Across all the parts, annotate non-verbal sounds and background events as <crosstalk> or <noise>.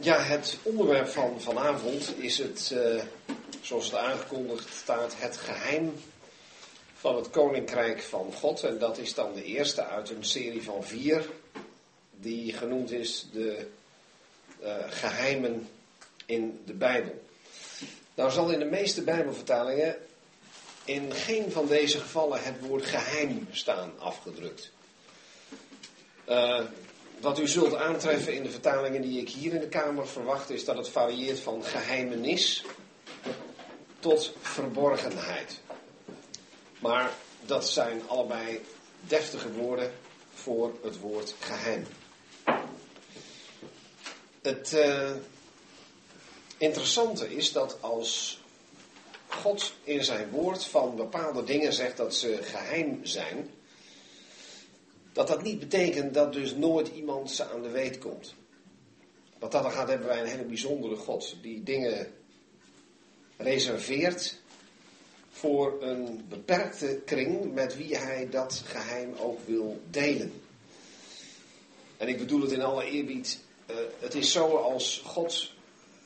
Ja, het onderwerp van vanavond is het, uh, zoals het aangekondigd staat, het geheim van het Koninkrijk van God. En dat is dan de eerste uit een serie van vier, die genoemd is de uh, geheimen in de Bijbel. Nou zal in de meeste Bijbelvertalingen in geen van deze gevallen het woord geheim staan afgedrukt. Uh, wat u zult aantreffen in de vertalingen die ik hier in de Kamer verwacht, is dat het varieert van geheimenis tot verborgenheid. Maar dat zijn allebei deftige woorden voor het woord geheim. Het uh, interessante is dat als God in zijn woord van bepaalde dingen zegt dat ze geheim zijn, dat dat niet betekent dat dus nooit iemand ze aan de weet komt. Wat dat dan gaat, hebben wij een hele bijzondere God die dingen reserveert voor een beperkte kring met wie hij dat geheim ook wil delen. En ik bedoel het in alle eerbied. Uh, het is zo als God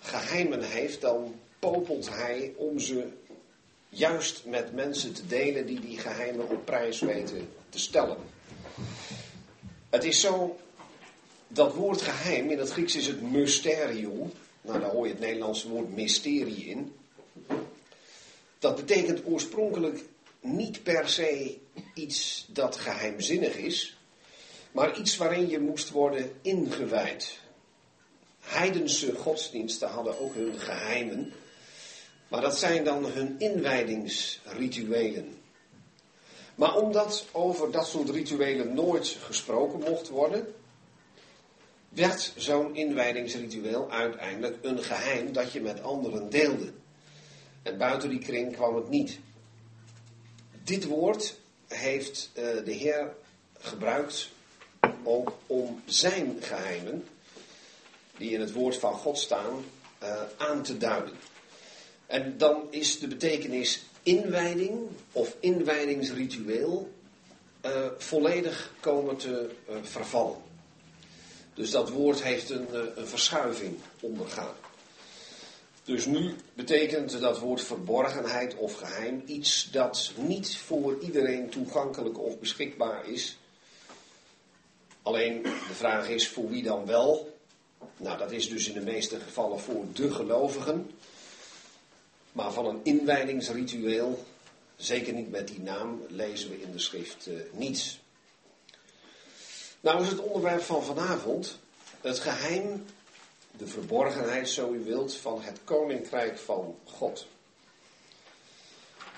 geheimen heeft, dan popelt hij om ze juist met mensen te delen die die geheimen op prijs weten te stellen. Het is zo, dat woord geheim, in het Grieks is het mysterium. Nou, daar hoor je het Nederlandse woord mysterie in. Dat betekent oorspronkelijk niet per se iets dat geheimzinnig is, maar iets waarin je moest worden ingewijd. Heidense godsdiensten hadden ook hun geheimen, maar dat zijn dan hun inwijdingsrituelen. Maar omdat over dat soort rituelen nooit gesproken mocht worden, werd zo'n inwijdingsritueel uiteindelijk een geheim dat je met anderen deelde. En buiten die kring kwam het niet. Dit woord heeft uh, de Heer gebruikt ook om zijn geheimen, die in het woord van God staan, uh, aan te duiden. En dan is de betekenis inwijding of inwijdingsritueel uh, volledig komen te uh, vervallen. Dus dat woord heeft een, uh, een, verschuiving ondergaan. Dus nu betekent dat woord verborgenheid of geheim iets dat niet voor iedereen toegankelijk of beschikbaar is. Alleen de vraag is voor wie dan wel. Nou, dat is dus in de meeste gevallen voor de gelovigen. Maar van een inwijdingsritueel, zeker niet met die naam, lezen we in de schrift uh, niets. Nou is het onderwerp van vanavond het geheim, de verborgenheid, zo u wilt, van het koninkrijk van God.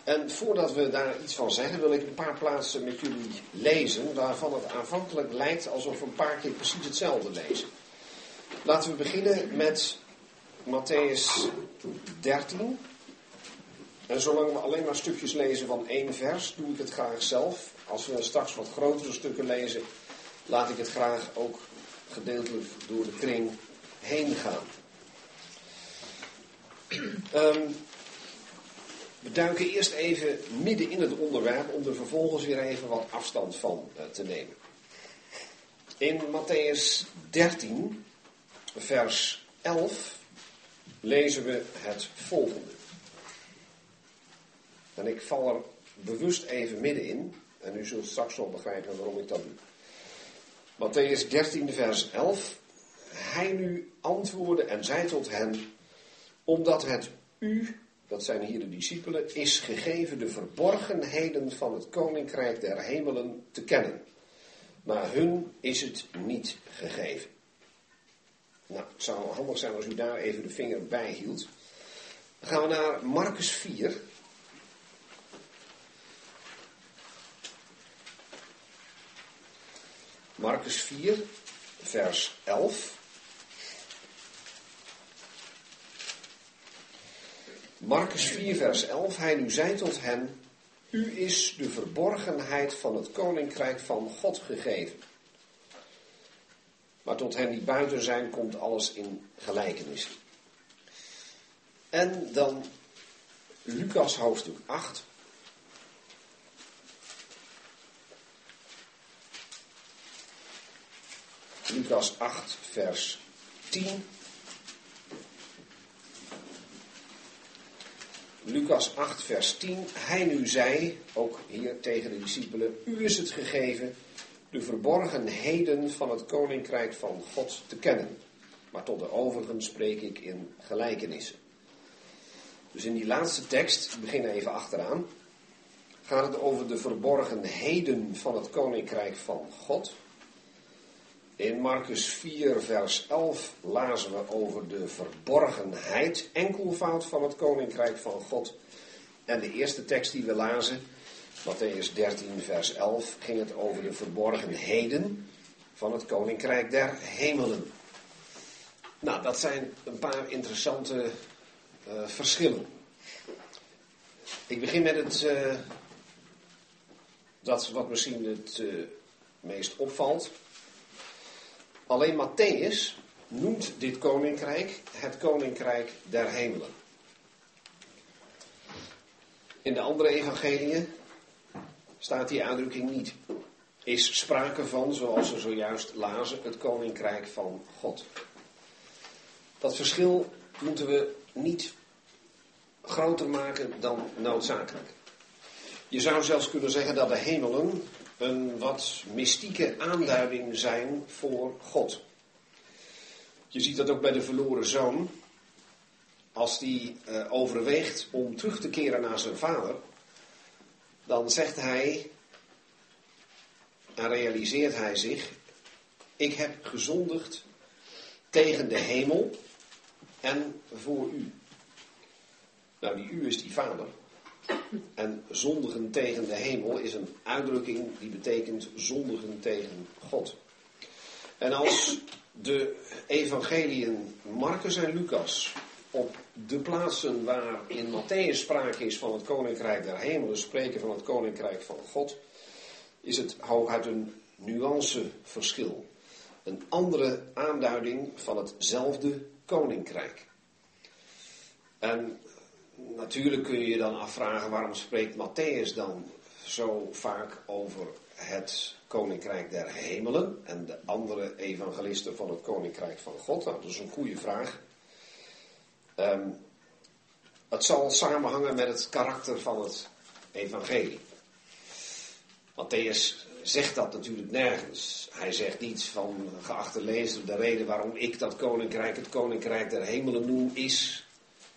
En voordat we daar iets van zeggen, wil ik een paar plaatsen met jullie lezen, waarvan het aanvankelijk lijkt alsof we een paar keer precies hetzelfde lezen. Laten we beginnen met Matthäus 13. En zolang we alleen maar stukjes lezen van één vers, doe ik het graag zelf. Als we straks wat grotere stukken lezen, laat ik het graag ook gedeeltelijk door de kring heen gaan. Um, we duiken eerst even midden in het onderwerp om er vervolgens weer even wat afstand van uh, te nemen. In Matthäus 13, vers 11, lezen we het volgende. En ik val er bewust even middenin. En u zult straks wel begrijpen waarom ik dat doe. Matthäus 13, vers 11. Hij nu antwoordde en zei tot hen: Omdat het u, dat zijn hier de discipelen, is gegeven de verborgenheden van het koninkrijk der hemelen te kennen. Maar hun is het niet gegeven. Nou, het zou handig zijn als u daar even de vinger bij hield. Dan gaan we naar Marcus 4. Marcus 4, vers 11. Marcus 4, vers 11. Hij nu zei tot hen: U is de verborgenheid van het koninkrijk van God gegeven. Maar tot hen die buiten zijn, komt alles in gelijkenis. En dan Lucas hoofdstuk 8. Lucas 8, vers 10. Lucas 8, vers 10. Hij nu zei, ook hier tegen de discipelen, u is het gegeven de verborgenheden van het koninkrijk van God te kennen. Maar tot de overigen spreek ik in gelijkenissen. Dus in die laatste tekst, ik begin even achteraan, gaat het over de verborgenheden van het koninkrijk van God. In Marcus 4, vers 11 lazen we over de verborgenheid, enkelvoud van het koninkrijk van God. En de eerste tekst die we lazen, Matthäus 13, vers 11, ging het over de verborgenheden van het koninkrijk der hemelen. Nou, dat zijn een paar interessante uh, verschillen. Ik begin met het, uh, dat wat misschien het uh, meest opvalt. Alleen Matthäus noemt dit koninkrijk het koninkrijk der hemelen. In de andere evangeliën staat die uitdrukking niet. Is sprake van, zoals we zojuist lazen, het koninkrijk van God. Dat verschil moeten we niet groter maken dan noodzakelijk. Je zou zelfs kunnen zeggen dat de hemelen een wat mystieke aanduiding zijn voor God. Je ziet dat ook bij de verloren zoon. Als die uh, overweegt om terug te keren naar zijn vader, dan zegt hij en realiseert hij zich: Ik heb gezondigd tegen de hemel en voor u. Nou, die u is die vader. En zondigen tegen de hemel is een uitdrukking die betekent zondigen tegen God. En als de evangeliën Marcus en Lucas op de plaatsen waar in Matthäus sprake is van het koninkrijk der hemelen spreken van het koninkrijk van God, is het hooguit een nuanceverschil. Een andere aanduiding van hetzelfde koninkrijk. En natuurlijk kun je je dan afvragen waarom spreekt Matthäus dan zo vaak over het koninkrijk der hemelen en de andere evangelisten van het koninkrijk van God? Nou, dat is een goede vraag. Um, het zal samenhangen met het karakter van het evangelie. Matthäus zegt dat natuurlijk nergens. Hij zegt niets van, geachte lezer, de reden waarom ik dat koninkrijk het koninkrijk der hemelen noem is,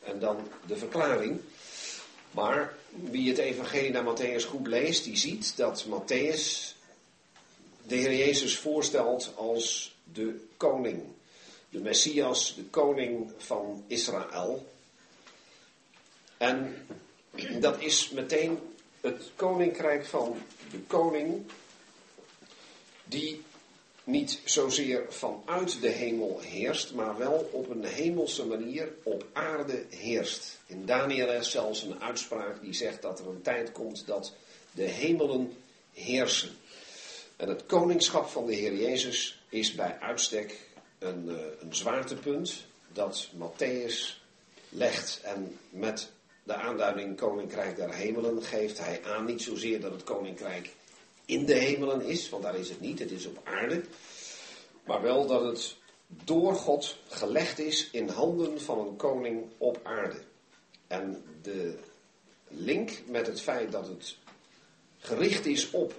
en dan de verklaring. Maar wie het evangelie naar Matthäus goed leest, die ziet dat Matthäus de Heer Jezus voorstelt als de koning. De Messias, de koning van Israël. En dat is meteen het koninkrijk van de koning, die niet zozeer vanuit de hemel heerst, maar wel op een hemelse manier op aarde heerst. In Daniel is zelfs een uitspraak die zegt dat er een tijd komt dat de hemelen heersen. En het koningschap van de Heer Jezus is bij uitstek een, uh, een zwaartepunt dat Matthäus legt. En met de aanduiding Koninkrijk der Hemelen geeft hij aan niet zozeer dat het Koninkrijk in de hemelen is, want daar is het niet, het is op aarde. Maar wel dat het door God gelegd is in handen van een koning op aarde. En de link met het feit dat het gericht is op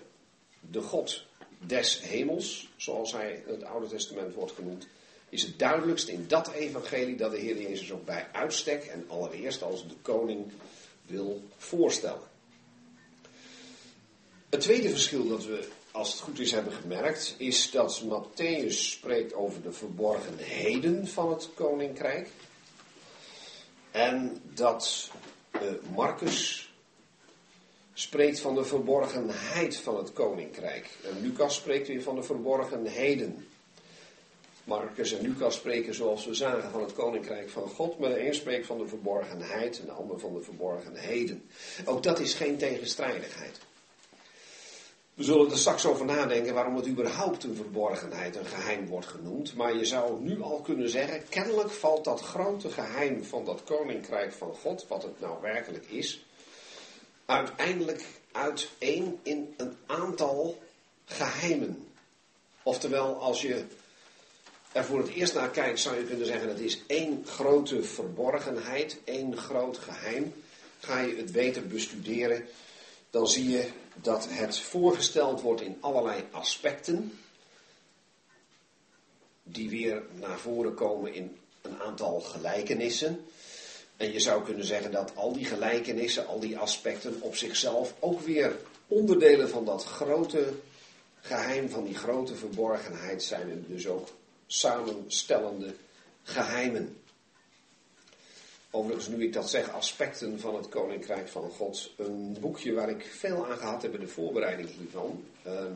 de God des hemels, zoals hij het Oude Testament wordt genoemd, is het duidelijkst in dat evangelie dat de Heer Jezus ook bij uitstek en allereerst als de koning wil voorstellen. Het tweede verschil dat we, als het goed is, hebben gemerkt, is dat Matthäus spreekt over de verborgenheden van het koninkrijk. En dat uh, Marcus spreekt van de verborgenheid van het koninkrijk. En Lucas spreekt weer van de verborgenheden. Marcus en Lucas spreken zoals we zagen van het koninkrijk van God, maar de een spreekt van de verborgenheid en de ander van de verborgenheden. Ook dat is geen tegenstrijdigheid. We zullen er straks over nadenken waarom het überhaupt een verborgenheid, een geheim wordt genoemd. Maar je zou nu al kunnen zeggen, kennelijk valt dat grote geheim van dat koninkrijk van God, wat het nou werkelijk is, uiteindelijk uiteen in een aantal geheimen. Oftewel, als je er voor het eerst naar kijkt, zou je kunnen zeggen: het is één grote verborgenheid, één groot geheim. ga je het beter bestuderen, dan zie je dat het voorgesteld wordt in allerlei aspecten, die weer naar voren komen in een aantal gelijkenissen. En je zou kunnen zeggen dat al die gelijkenissen, al die aspecten op zichzelf ook weer onderdelen van dat grote geheim, van die grote verborgenheid zijn en dus ook samenstellende geheimen. Overigens, nu ik dat zeg, aspecten van het Koninkrijk van God. Een boekje waar ik veel aan gehad heb in de voorbereiding hiervan. Ehm,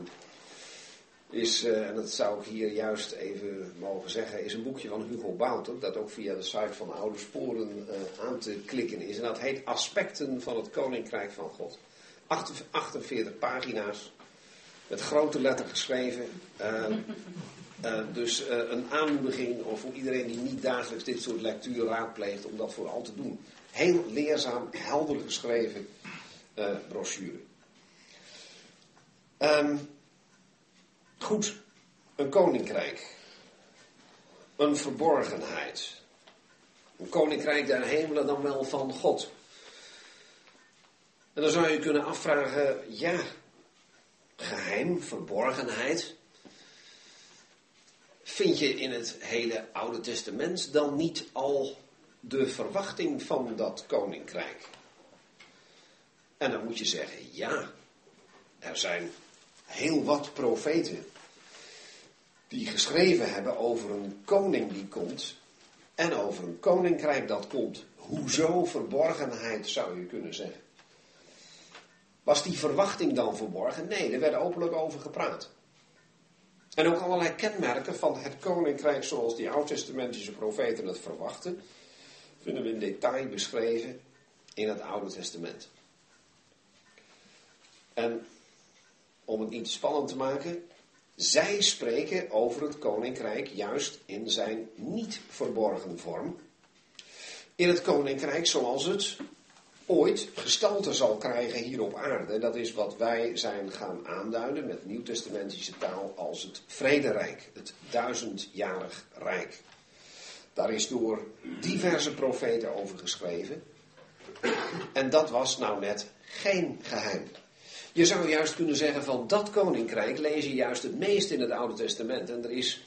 is, uh, en dat zou ik hier juist even mogen zeggen, is een boekje van Hugo Bouter. Dat ook via de site van Oude Sporen uh, aan te klikken is. En dat heet Aspecten van het Koninkrijk van God. 48 pagina's. Met grote letter geschreven. Uh, dus uh, een aanmoediging voor iedereen die niet dagelijks dit soort lectuur raadpleegt om dat vooral te doen. Heel leerzaam, helder geschreven uh, brochure. Um, goed, een koninkrijk. Een verborgenheid. Een koninkrijk der hemelen dan wel van God. En dan zou je kunnen afvragen, ja, geheim, verborgenheid. Vind je in het hele Oude Testament dan niet al de verwachting van dat koninkrijk? En dan moet je zeggen, ja, er zijn heel wat profeten die geschreven hebben over een koning die komt en over een koninkrijk dat komt. Hoezo verborgenheid zou je kunnen zeggen? Was die verwachting dan verborgen? Nee, er werd openlijk over gepraat. En ook allerlei kenmerken van het koninkrijk zoals die oud-testamentische profeten het verwachten, vinden we in detail beschreven in het Oude Testament. En om het iets spannend te maken, zij spreken over het koninkrijk juist in zijn niet verborgen vorm. In het koninkrijk zoals het ooit gestalte zal krijgen hier op aarde. Dat is wat wij zijn gaan aanduiden met nieuwtestamentische taal als het vrederijk, het duizendjarig rijk. Daar is door diverse profeten over geschreven. En dat was nou net geen geheim. Je zou juist kunnen zeggen van dat koninkrijk lees je juist het meest in het Oude Testament. En er is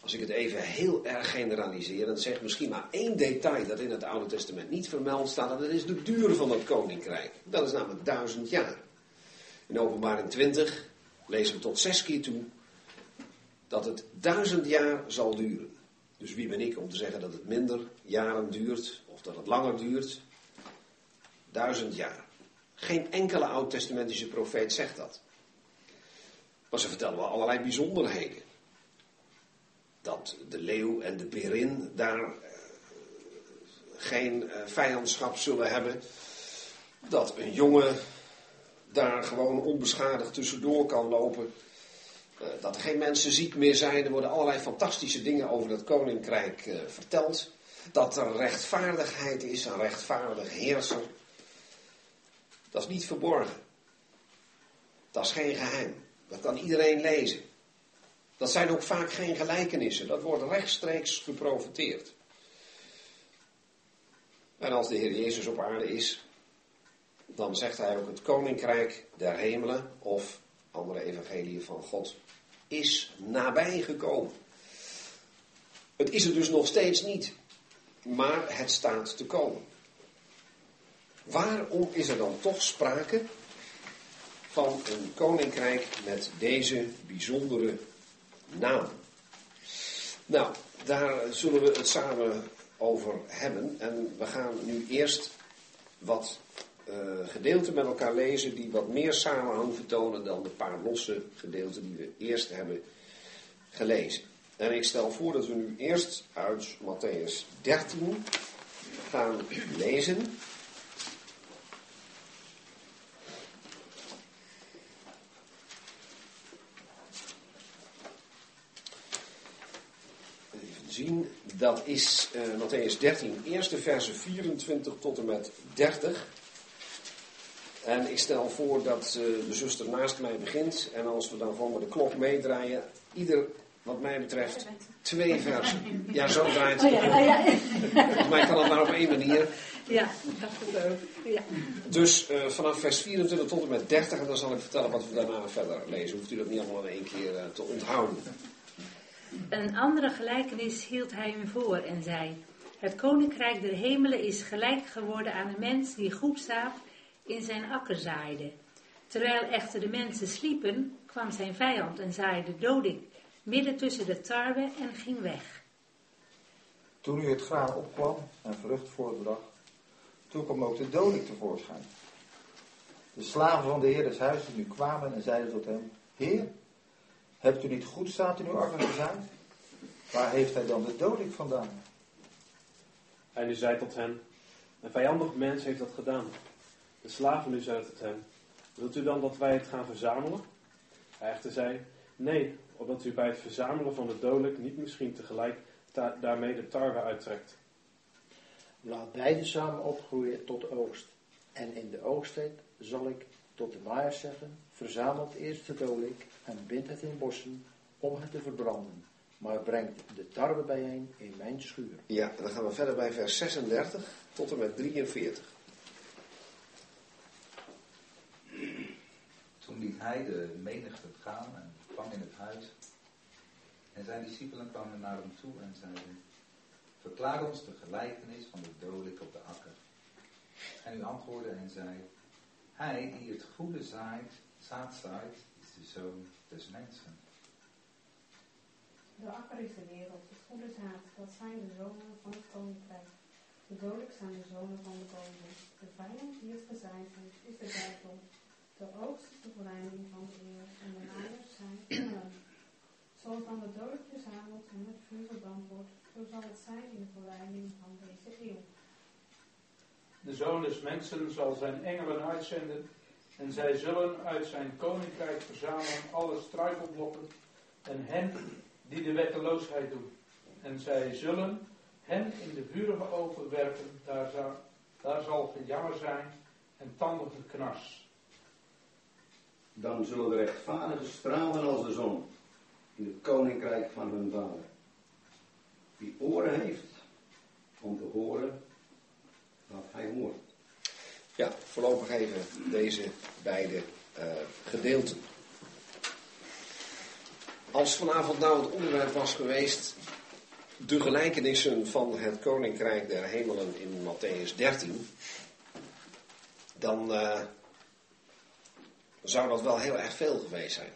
als ik het even heel erg generaliseer, zeg misschien maar één detail dat in het Oude Testament niet vermeld staat, en dat is de duur van het koninkrijk. Dat is namelijk duizend jaar. In openbaring 20 lezen we tot zes keer toe dat het duizend jaar zal duren. Dus wie ben ik om te zeggen dat het minder jaren duurt, of dat het langer duurt? Duizend jaar. Geen enkele oud-testamentische profeet zegt dat. Maar ze vertellen wel allerlei bijzonderheden dat de leeuw en de berin daar uh, geen uh, vijandschap zullen hebben. Dat een jongen daar gewoon onbeschadigd tussendoor kan lopen. Uh, dat er geen mensen ziek meer zijn. Er worden allerlei fantastische dingen over het koninkrijk verteld. Dat er rechtvaardigheid is, een rechtvaardig heerser. Dat is niet verborgen. Dat is geen geheim. Dat kan iedereen lezen. Dat zijn ook vaak geen gelijkenissen. Dat wordt rechtstreeks geprofiteerd. En als de Heer Jezus op aarde is, dan zegt hij ook het koninkrijk der hemelen, of andere evangelie van God, is nabij gekomen. Het is er dus nog steeds niet, maar het staat te komen. Waarom is er dan toch sprake van een koninkrijk met deze bijzondere naam. Nou, daar zullen we het samen over hebben. En we gaan nu eerst wat uh, gedeelten met elkaar lezen die wat meer samenhang vertonen dan de paar losse gedeelten die we eerst hebben gelezen. En ik stel voor dat we nu eerst uit Matthäus 13 gaan lezen. Zien. Dat is uh, Matthäus 13, eerste verse 24 tot en met 30. En ik stel voor dat uh, de zuster naast mij begint. En als we dan gewoon met de klok meedraaien, ieder, wat mij betreft, twee versen. Ja, zo draait het. Oh ja, ja. Volgens mij kan het maar op één manier. Ja, dacht het ook. Ja. Dus uh, vanaf vers 24 tot en met 30, en dan zal ik vertellen wat we daarna verder lezen. Hoeft u dat niet allemaal in één keer uh, te onthouden. Een andere gelijkenis hield hij hem voor en zei: Het koninkrijk der hemelen is gelijk geworden aan een mens die goed zaad in zijn akker zaaide. Terwijl echter de mensen sliepen, kwam zijn vijand en zaaide doding midden tussen de tarwe en ging weg. Toen nu het graan opkwam en vrucht voortbracht, toen kwam ook de dodik tevoorschijn. De slaven van de heer des huizes nu kwamen en zeiden tot hem, Heer, hebt u niet goed staat in uw akker gezaaid? Waar heeft hij dan de dodik vandaan? Hij nu zei tot hen, een vijandig mens heeft dat gedaan. De slaven nu zeiden tot hem, wilt u dan dat wij het gaan verzamelen? Hij echter zei, nee, opdat u bij het verzamelen van de dodelijk niet misschien tegelijk daarmee de tarwe uittrekt. Laat beide samen opgroeien tot oogst. En in de oogsttijd zal ik tot de waaiers zeggen, verzamelt eerst de dolik en bindt het in bossen om het te verbranden. Maar brengt de tarwe bijeen in mijn schuur. Ja, dan gaan we verder bij vers 36 tot en met 43. Toen liet hij de menigte gaan en kwam in het huis. En zijn discipelen kwamen naar hem toe en zeiden, verklaar ons de gelijkenis van de dolik op de akker. En u antwoordde en zei, hij die het goede zaait, zaad zaait, is de zoon des mensen. De akker is de wereld, het goede zaad, dat zijn de zonen van het koninkrijk. De dolik zijn de zonen van de boze. De vijand die het gezaaid heeft, is de duivel. De oogst is de verleiding van de eer en de naaiers zijn engelen. Zoals dan de dolik verzameld en met vuur verbrand wordt, zo zal het zijn in de verleiding van deze eeuw. De zoon des mensen zal zijn engelen uitzenden en zij zullen uit zijn koninkrijk verzamelen alle struikelblokken en hen die de wetteloosheid doen. En zij zullen hen in de vurige oven werpen, daar zal, daar zal gejammer zijn en tandige knars. Dan zullen de rechtvaardigen stralen als de zon in het koninkrijk van hun vader. Wie oren heeft om te horen wat hij hoort. Ja, voorlopig even deze beide uh, gedeelten. Als vanavond nou het onderwerp was geweest de gelijkenissen van het Koninkrijk der Hemelen in Matthäus 13, dan uh, zou dat wel heel erg veel geweest zijn.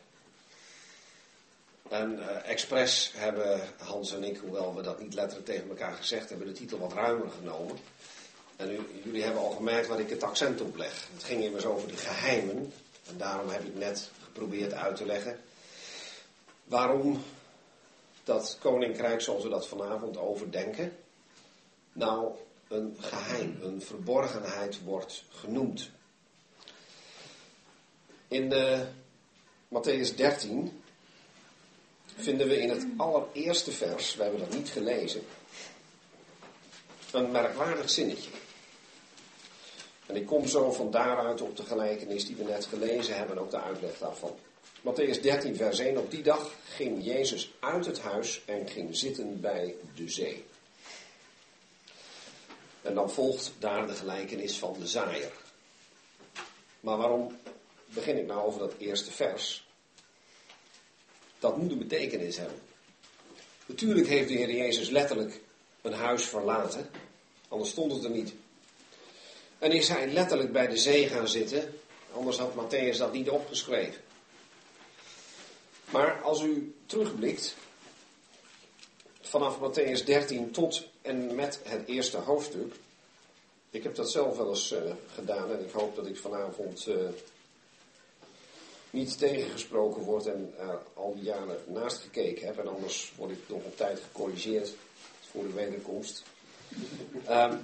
En uh, expres hebben Hans en ik, hoewel we dat niet letterlijk tegen elkaar gezegd hebben, de titel wat ruimer genomen. En jullie hebben al gemerkt waar ik het accent op leg. Het ging immers over de geheimen. En daarom heb ik net geprobeerd uit te leggen waarom dat koninkrijk zoals we dat vanavond overdenken, nou een geheim, een verborgenheid wordt genoemd. In de Matthäus 13 vinden we in het allereerste vers, we hebben dat niet gelezen, een merkwaardig zinnetje. En ik kom zo van daaruit op de gelijkenis die we net gelezen hebben, ook de uitleg daarvan. Matthäus 13, vers 1. Op die dag ging Jezus uit het huis en ging zitten bij de zee. En dan volgt daar de gelijkenis van de zaaier. Maar waarom begin ik nou over dat eerste vers? Dat moet een betekenis hebben. Natuurlijk heeft de Heer Jezus letterlijk een huis verlaten, anders stond het er niet. En is hij letterlijk bij de zee gaan zitten, anders had Matthäus dat niet opgeschreven. Maar als u terugblikt, vanaf Matthäus 13 tot en met het eerste hoofdstuk, ik heb dat zelf wel eens uh, gedaan en ik hoop dat ik vanavond uh, niet tegengesproken word en er al die jaren naast gekeken heb. En anders word ik nog op tijd gecorrigeerd voor de wederkomst. Um,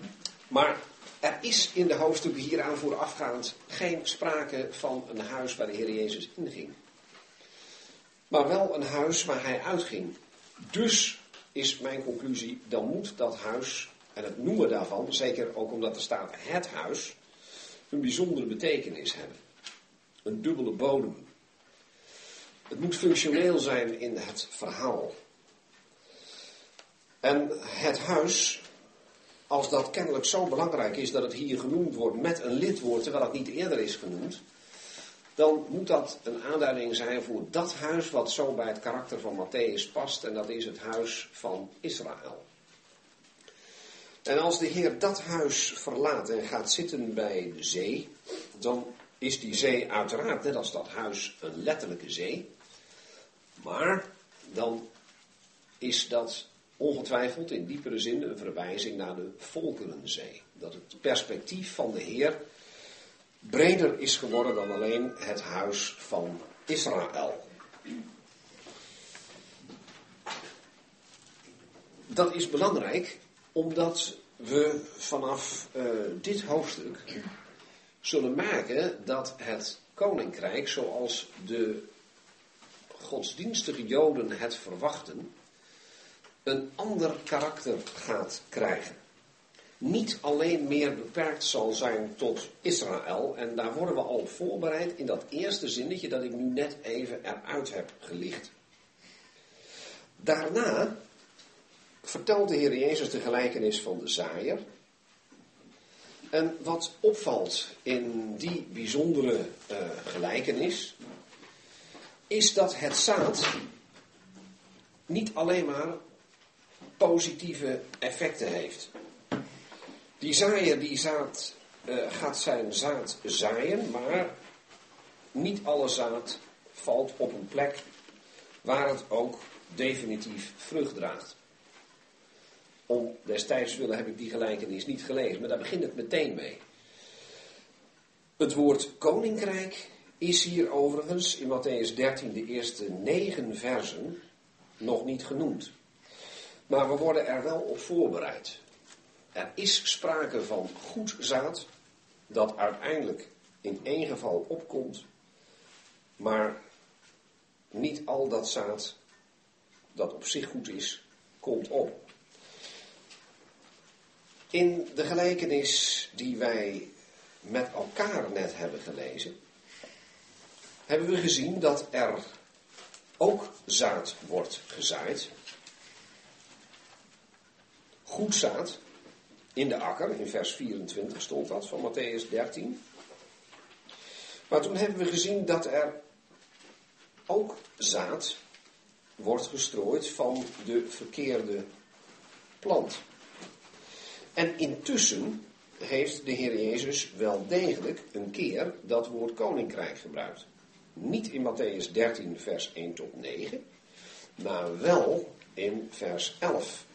maar er is in de hoofdstukken hieraan voorafgaand geen sprake van een huis waar de Heer Jezus inging maar wel een huis waar hij uitging. Dus is mijn conclusie, dan moet dat huis, en het noemen daarvan, zeker ook omdat er staat het huis, een bijzondere betekenis hebben. Een dubbele bodem. Het moet functioneel zijn in het verhaal. En het huis als dat kennelijk zo belangrijk is dat het hier genoemd wordt met een lidwoord, terwijl het niet eerder is genoemd, dan moet dat een aanduiding zijn voor dat huis wat zo bij het karakter van Matthäus past, en dat is het huis van Israël. En als de Heer dat huis verlaat en gaat zitten bij de zee, dan is die zee uiteraard, net als dat huis, een letterlijke zee. Maar dan is dat ongetwijfeld in diepere zin een verwijzing naar de volkerenzee. Dat het perspectief van de Heer breder is geworden dan alleen het huis van Israël. Dat is belangrijk omdat we vanaf uh, dit hoofdstuk zullen maken dat het koninkrijk, zoals de godsdienstige Joden het verwachten, een ander karakter gaat krijgen. Niet alleen meer beperkt zal zijn tot Israël, en daar worden we al voorbereid in dat eerste zinnetje dat ik nu net even eruit heb gelicht. Daarna vertelt de Heer Jezus de gelijkenis van de zaaier. En wat opvalt in die bijzondere uh, gelijkenis, is dat het zaad niet alleen maar positieve effecten heeft. Die zaaier die zaad, uh, gaat zijn zaad zaaien, maar niet alle zaad valt op een plek waar het ook definitief vrucht draagt. Om destijds willen heb ik die gelijkenis niet gelezen, maar daar begint het meteen mee. Het woord koninkrijk is hier overigens in Matthäus 13 de eerste negen versen nog niet genoemd. Maar we worden er wel op voorbereid. Er is sprake van goed zaad, dat uiteindelijk in één geval opkomt, maar niet al dat zaad dat op zich goed is, komt op. In de gelijkenis die wij met elkaar net hebben gelezen, hebben we gezien dat er ook zaad wordt gezaaid. Goed zaad in de akker, in vers 24 stond dat van Matthäus 13. Maar toen hebben we gezien dat er ook zaad wordt gestrooid van de verkeerde plant. En intussen heeft de Heer Jezus wel degelijk een keer dat woord koninkrijk gebruikt. Niet in Matthäus 13, vers 1 tot 9, maar wel in vers 11.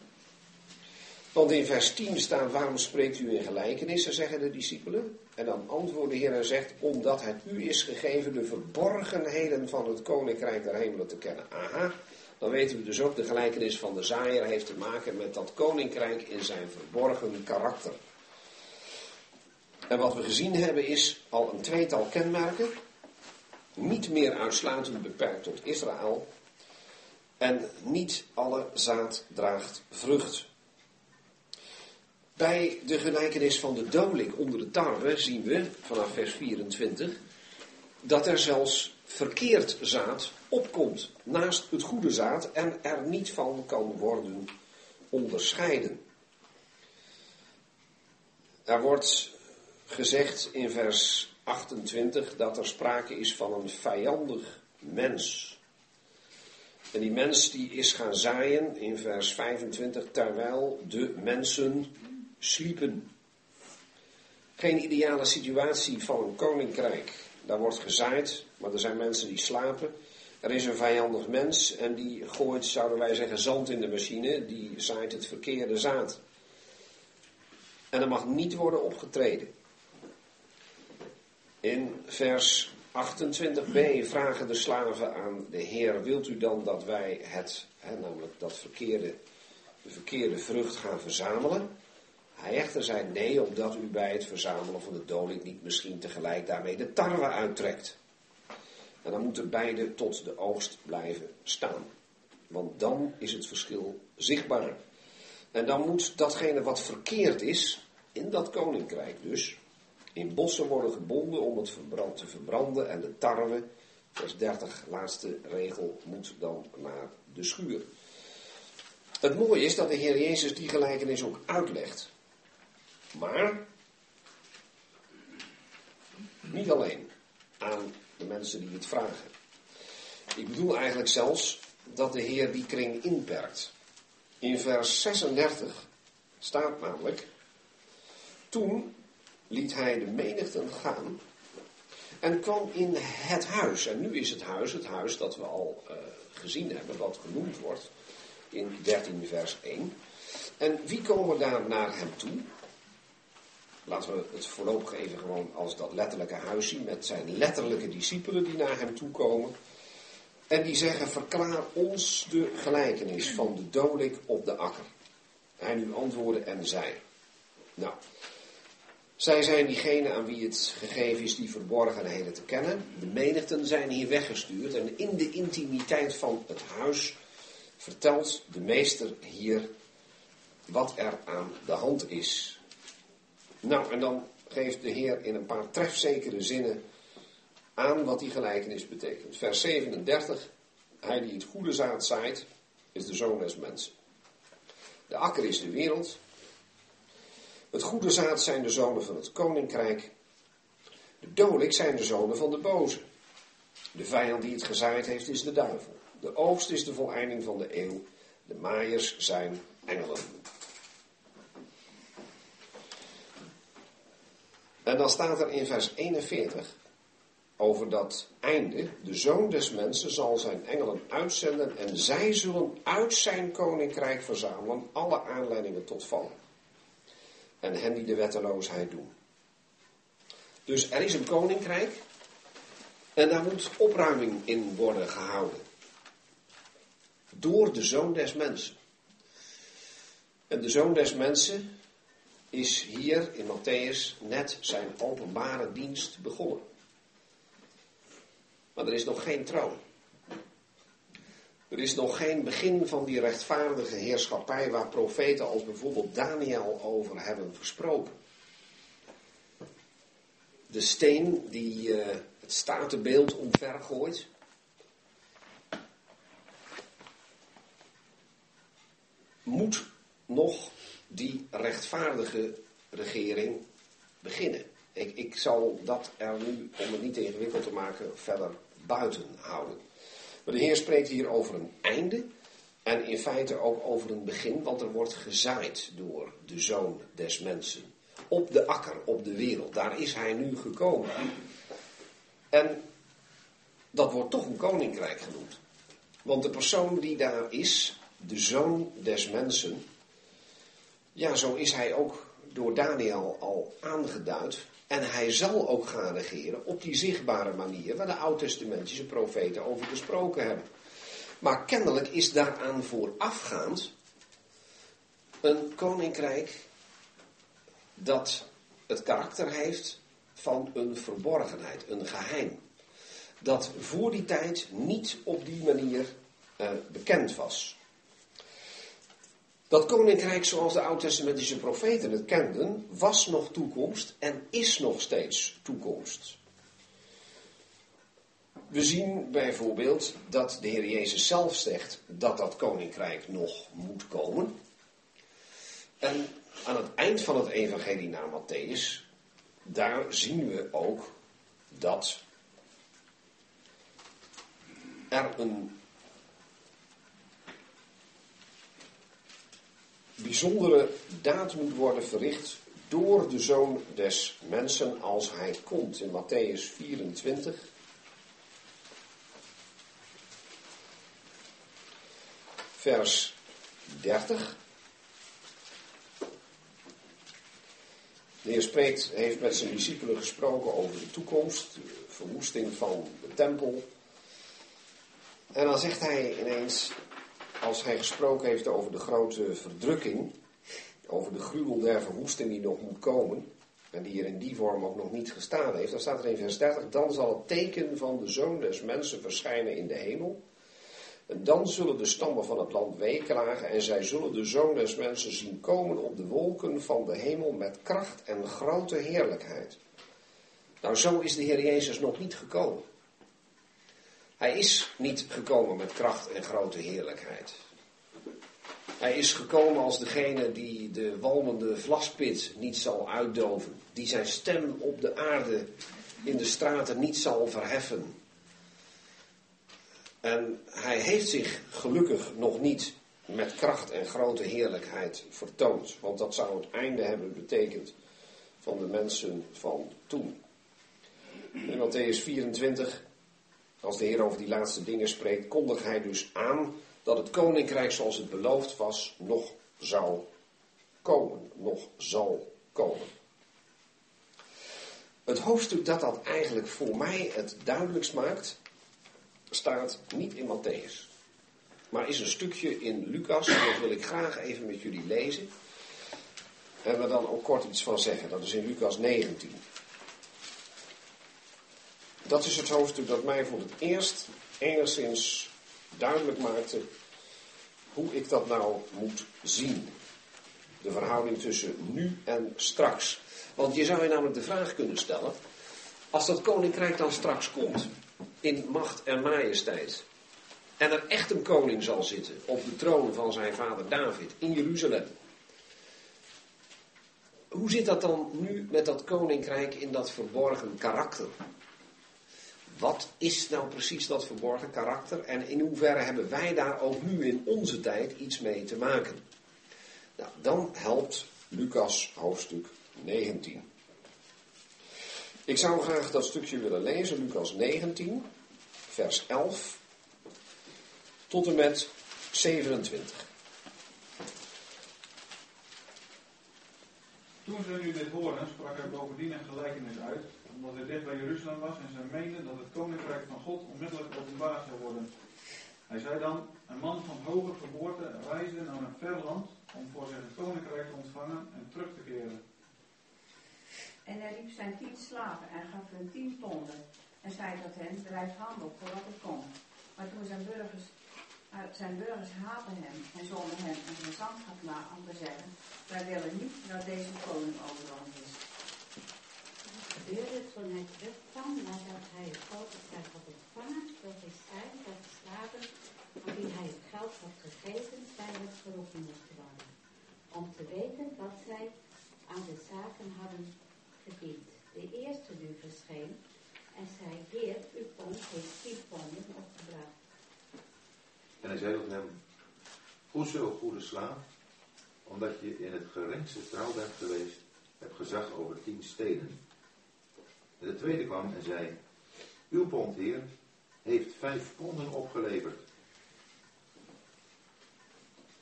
Want in vers 10 staat, waarom spreekt u in gelijkenissen, zeggen de discipelen. En dan antwoordt de Heer en zegt, omdat het u is gegeven de verborgenheden van het koninkrijk der hemelen te kennen. Aha, dan weten we dus ook, de gelijkenis van de zaaier heeft te maken met dat koninkrijk in zijn verborgen karakter. En wat we gezien hebben is al een tweetal kenmerken. Niet meer uitsluitend beperkt tot Israël. En niet alle zaad draagt vrucht. Bij de gelijkenis van de dolik onder de tarwe zien we vanaf vers 24 dat er zelfs verkeerd zaad opkomt naast het goede zaad en er niet van kan worden onderscheiden. Er wordt gezegd in vers 28 dat er sprake is van een vijandig mens. En die mens die is gaan zaaien in vers 25 terwijl de mensen sliepen. Geen ideale situatie van een koninkrijk. Daar wordt gezaaid, maar er zijn mensen die slapen. Er is een vijandig mens en die gooit, zouden wij zeggen, zand in de machine. Die zaait het verkeerde zaad. En er mag niet worden opgetreden. In vers 28b vragen de slaven aan de Heer: Wilt u dan dat wij het, hè, namelijk dat verkeerde, de verkeerde vrucht gaan verzamelen? Hij echter zei nee, omdat u bij het verzamelen van de doling niet misschien tegelijk daarmee de tarwe uittrekt. En dan moeten beide tot de oogst blijven staan. Want dan is het verschil zichtbaar. En dan moet datgene wat verkeerd is, in dat koninkrijk dus, in bossen worden gebonden om het verbrand te verbranden. En de tarwe, vers 30, laatste regel, moet dan naar de schuur. Het mooie is dat de Heer Jezus die gelijkenis ook uitlegt. Maar niet alleen aan de mensen die het vragen. Ik bedoel eigenlijk zelfs dat de Heer die kring inperkt. In vers 36 staat namelijk, toen liet hij de menigten gaan en kwam in het huis. En nu is het huis het huis dat we al uh, gezien hebben, wat genoemd wordt in 13 vers 1. En wie komen daar naar hem toe? Laten we het voorlopig even gewoon als dat letterlijke huis zien met zijn letterlijke discipelen die naar hem toe komen. En die zeggen, verklaar ons de gelijkenis van de dolik op de akker. Hij nu antwoordde en zei. Nou, zij zijn diegenen aan wie het gegeven is die verborgenheden te kennen. De menigten zijn hier weggestuurd en in de intimiteit van het huis vertelt de meester hier wat er aan de hand is. Nou, en dan geeft de Heer in een paar trefzekere zinnen aan wat die gelijkenis betekent. Vers 37, hij die het goede zaad zaait, is de zoon des mensen. De akker is de wereld. Het goede zaad zijn de zonen van het koninkrijk. De dolik zijn de zonen van de boze. De vijand die het gezaaid heeft is de duivel. De oogst is de voleinding van de eeuw. De maaiers zijn engelen. En dan staat er in vers 41 over dat einde. De zoon des mensen zal zijn engelen uitzenden en zij zullen uit zijn koninkrijk verzamelen alle aanleidingen tot vallen. En hen die de wetteloosheid doen. Dus er is een koninkrijk en daar moet opruiming in worden gehouden. Door de zoon des mensen. En de zoon des mensen is hier in Matthäus net zijn openbare dienst begonnen. Maar er is nog geen troon. Er is nog geen begin van die rechtvaardige heerschappij waar profeten als bijvoorbeeld Daniel over hebben gesproken. De steen die uh, het statenbeeld omvergooit. Moet nog die rechtvaardige regering beginnen. Ik, ik zal dat er nu, om het niet ingewikkeld te maken, verder buiten houden. Maar de Heer spreekt hier over een einde en in feite ook over een begin, want er wordt gezaaid door de zoon des mensen. Op de akker, op de wereld. Daar is hij nu gekomen. En dat wordt toch een koninkrijk genoemd. Want de persoon die daar is, de zoon des mensen, ja, zo is hij ook door Daniel al aangeduid. En hij zal ook gaan regeren op die zichtbare manier waar de oud-testamentische profeten over gesproken hebben. Maar kennelijk is daaraan voorafgaand een koninkrijk dat het karakter heeft van een verborgenheid, een geheim. Dat voor die tijd niet op die manier uh, bekend was. Dat koninkrijk zoals de oud-testamentische profeten het kenden, was nog toekomst en is nog steeds toekomst. We zien bijvoorbeeld dat de Heer Jezus zelf zegt dat dat koninkrijk nog moet komen. En aan het eind van het evangelie naar Matthäus, daar zien we ook dat er een bijzondere daad moet worden verricht door de zoon des mensen als hij komt. In Matthäus 24. Vers 30. De Heer spreekt, heeft met zijn discipelen gesproken over de toekomst, de verwoesting van de tempel. En dan zegt hij ineens, als hij gesproken heeft over de grote verdrukking, over de gruwel der verwoesting die nog moet komen, en die hier in die vorm ook nog niet gestaan heeft, dan staat er in vers 30, dan zal het teken van de zoon des mensen verschijnen in de hemel. En dan zullen de stammen van het land weeklagen en zij zullen de zoon des mensen zien komen op de wolken van de hemel met kracht en grote heerlijkheid. Nou, zo is de Heer Jezus nog niet gekomen. Hij is niet gekomen met kracht en grote heerlijkheid. Hij is gekomen als degene die de walmende vlaspit niet zal uitdoven, die zijn stem op de aarde in de straten niet zal verheffen. En hij heeft zich gelukkig nog niet met kracht en grote heerlijkheid vertoond, want dat zou het einde hebben betekend van de mensen van toen. In Matthäus 24, als de Heer over die laatste dingen spreekt, kondigt hij dus aan dat het koninkrijk zoals het beloofd was nog zou komen, nog zal komen. Het hoofdstuk dat dat eigenlijk voor mij het duidelijkst maakt, staat niet in Matthäus, maar is een stukje in Lucas. Dat wil ik graag even met jullie lezen. En we dan ook kort iets van zeggen. Dat is in Lucas 19. Dat is het hoofdstuk dat mij voor het eerst enigszins duidelijk maakte hoe ik dat nou moet zien. De verhouding tussen nu en straks. Want je zou je namelijk de vraag kunnen stellen, als dat koninkrijk dan straks komt, in macht en majesteit, en er echt een koning zal zitten op de troon van zijn vader David in Jeruzalem. Hoe zit dat dan nu met dat koninkrijk in dat verborgen karakter? Wat is nou precies dat verborgen karakter en in hoeverre hebben wij daar ook nu in onze tijd iets mee te maken? Nou, dan helpt Lucas hoofdstuk 19. Ik zou graag dat stukje willen lezen, Lucas 19, vers 11 tot en met 27. Toen ze nu dit hoorden, sprak hij bovendien een gelijkenis uit, omdat hij dicht bij Jeruzalem was en zij meenden dat het koninkrijk van God onmiddellijk openbaar zou worden. Hij zei dan, een man van hoge geboorte reisde naar een ver land om voor zich het koninkrijk te ontvangen en terug te keren. En hij riep zijn tien slaven en gaf hun tien ponden en zei tot hen, drijf handel voor wat er komt. Maar toen zijn burgers, uh, zijn burgers hem en zonden hem een gezantschap om te zeggen, wij willen niet dat deze koning over is. Gebeurde toen hij terugkwam nadat hij het geld had ontvangen, dat hij zei dat de slaven aan wie hij het geld had gegeven, tijdelijk geroepen moesten worden, om te weten wat zij aan de zaken hadden verdiend. De eerste nu verscheen en zei, Heer, uw pond heeft tien ponden opgebracht. En hij zei tot hem, Hoezo, goede slaaf, omdat je in het geringste trouw bent geweest, hebt gezag over tien steden. En de tweede kwam en zei, uw pond, heer, heeft vijf ponden opgeleverd.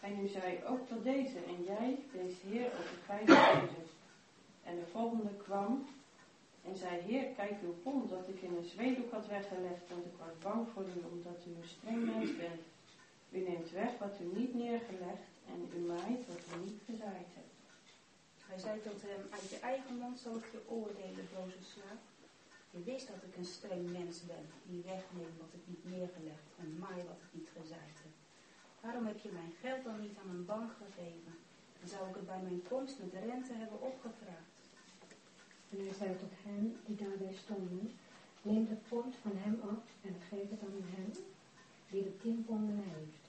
En nu zei ook tot deze, en jij, deze heer, over vijf ponden. En de volgende kwam en zei, heer, kijk uw pond dat ik in een zweedoek had weggelegd, want ik was bang voor u, omdat u een streng mens bent. U neemt weg wat u niet neergelegd en u maait wat u niet gezaaid hebt. Hij zei tot hem, uit je eigen mond zal ik je oordelen, boze slaaf. Je wist dat ik een streng mens ben, die wegneem wat ik niet neergelegd en maai wat ik niet gezaaid heb. Waarom heb je mijn geld dan niet aan een bank gegeven? En zou ik het bij mijn komst met rente hebben opgevraagd? En hij zei tot hen die daarbij stonden, neem de pond van hem af en geef het aan hem die de tien ponden heeft.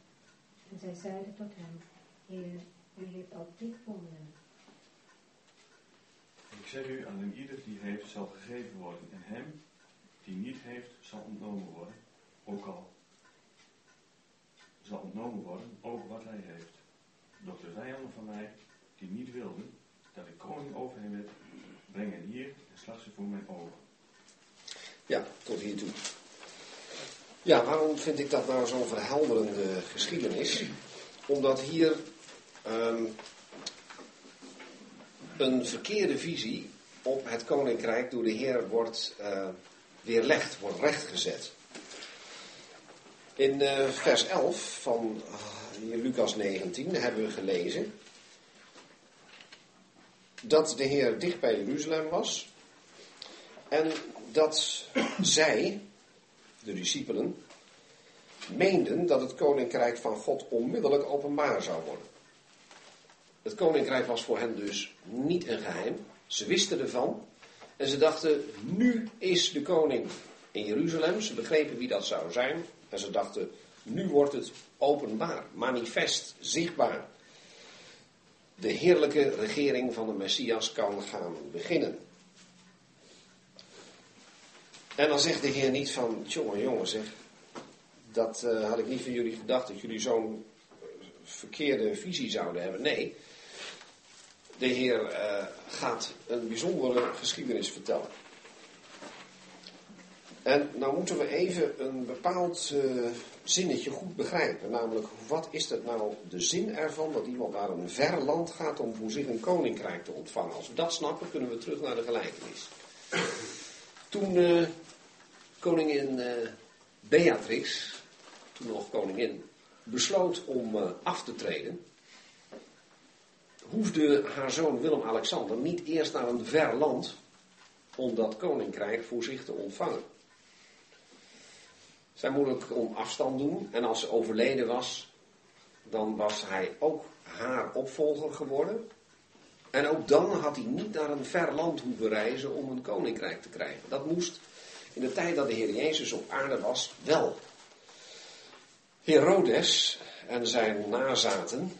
En zij zeiden tot hem, Heer, u heeft al tien ponden. Ik zeg u, aan ieder die heeft, zal gegeven worden. En hem die niet heeft, zal ontnomen worden. Ook al zal ontnomen worden, ook wat hij heeft. Doch de vijanden van mij, die niet wilden dat ik koning over hen werd, brengen hier en slag ze voor mijn ogen. Ja, tot hiertoe. Ja, waarom vind ik dat nou zo'n verhelderende geschiedenis? Omdat hier ehm, een verkeerde visie op het koninkrijk door de Heer wordt eh, weerlegd, wordt rechtgezet. In eh, vers 11 van uh, Lucas 19 hebben we gelezen dat de Heer dicht bij Jeruzalem was en dat zij, de discipelen, meenden dat het koninkrijk van God onmiddellijk openbaar zou worden. Het koninkrijk was voor hen dus niet een geheim. Ze wisten ervan. En ze dachten, nu is de koning in Jeruzalem. Ze begrepen wie dat zou zijn. En ze dachten, nu wordt het openbaar, manifest, zichtbaar. de heerlijke regering van de Messias kan gaan beginnen. En dan zegt de Heer niet van, jongen, jongen zeg, dat eh, had ik niet van jullie gedacht dat jullie zo'n verkeerde visie zouden hebben. Nee, de Heer eh, gaat een bijzondere geschiedenis vertellen. En nou moeten we even een bepaald uh, zinnetje goed begrijpen. Namelijk, wat is het nou de zin ervan dat iemand naar een ver land gaat om voor zich een koninkrijk te ontvangen? Als we dat snappen, kunnen we terug naar de gelijkenis. Toen uh, koningin Beatrix, toen nog koningin, besloot om af te treden, hoefde haar zoon Willem-Alexander niet eerst naar een ver land om dat koninkrijk voor zich te ontvangen. Zij moeilijk om afstand doen en als ze overleden was, dan was hij ook haar opvolger geworden. En ook dan had hij niet naar een ver land hoeven reizen om een koninkrijk te krijgen. Dat moest in de tijd dat de Heer Jezus op aarde was wel. Herodes en zijn nazaten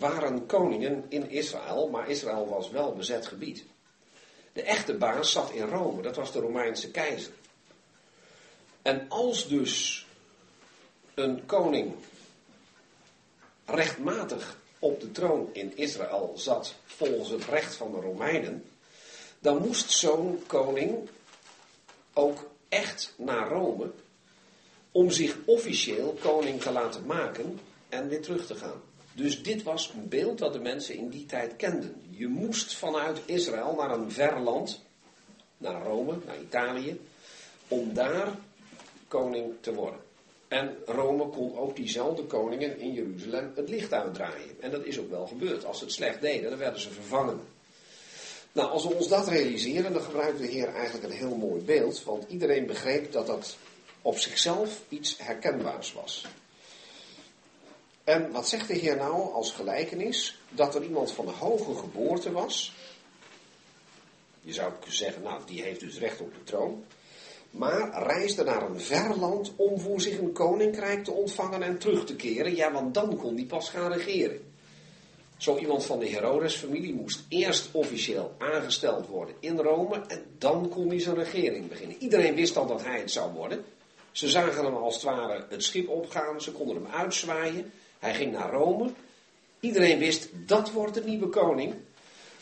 waren koningen in Israël, maar Israël was wel bezet gebied. De echte baas zat in Rome, dat was de Romeinse keizer. En als dus een koning rechtmatig op de troon in Israël zat volgens het recht van de Romeinen, dan moest zo'n koning ook echt naar Rome om zich officieel koning te laten maken en weer terug te gaan. Dus dit was een beeld dat de mensen in die tijd kenden. Je moest vanuit Israël naar een ver land, naar Rome, naar Italië, om daar koning te worden. En Rome kon ook diezelfde koningen in Jeruzalem het licht uitdraaien. En dat is ook wel gebeurd. Als ze het slecht deden, dan werden ze vervangen. Nou, als we ons dat realiseren, dan gebruikt de Heer eigenlijk een heel mooi beeld. Want iedereen begreep dat dat op zichzelf iets herkenbaars was. En wat zegt de Heer nou als gelijkenis? Dat er iemand van hoge geboorte was. Je zou zeggen, nou, die heeft dus recht op de troon. Maar reisde naar een ver land om voor zich een koninkrijk te ontvangen en terug te keren. Ja, want dan kon hij pas gaan regeren. Zo iemand van de Herodes-familie moest eerst officieel aangesteld worden in Rome en dan kon hij zijn regering beginnen. Iedereen wist al dat hij het zou worden. Ze zagen hem als het ware het schip opgaan, ze konden hem uitzwaaien. Hij ging naar Rome. Iedereen wist, dat wordt de nieuwe koning.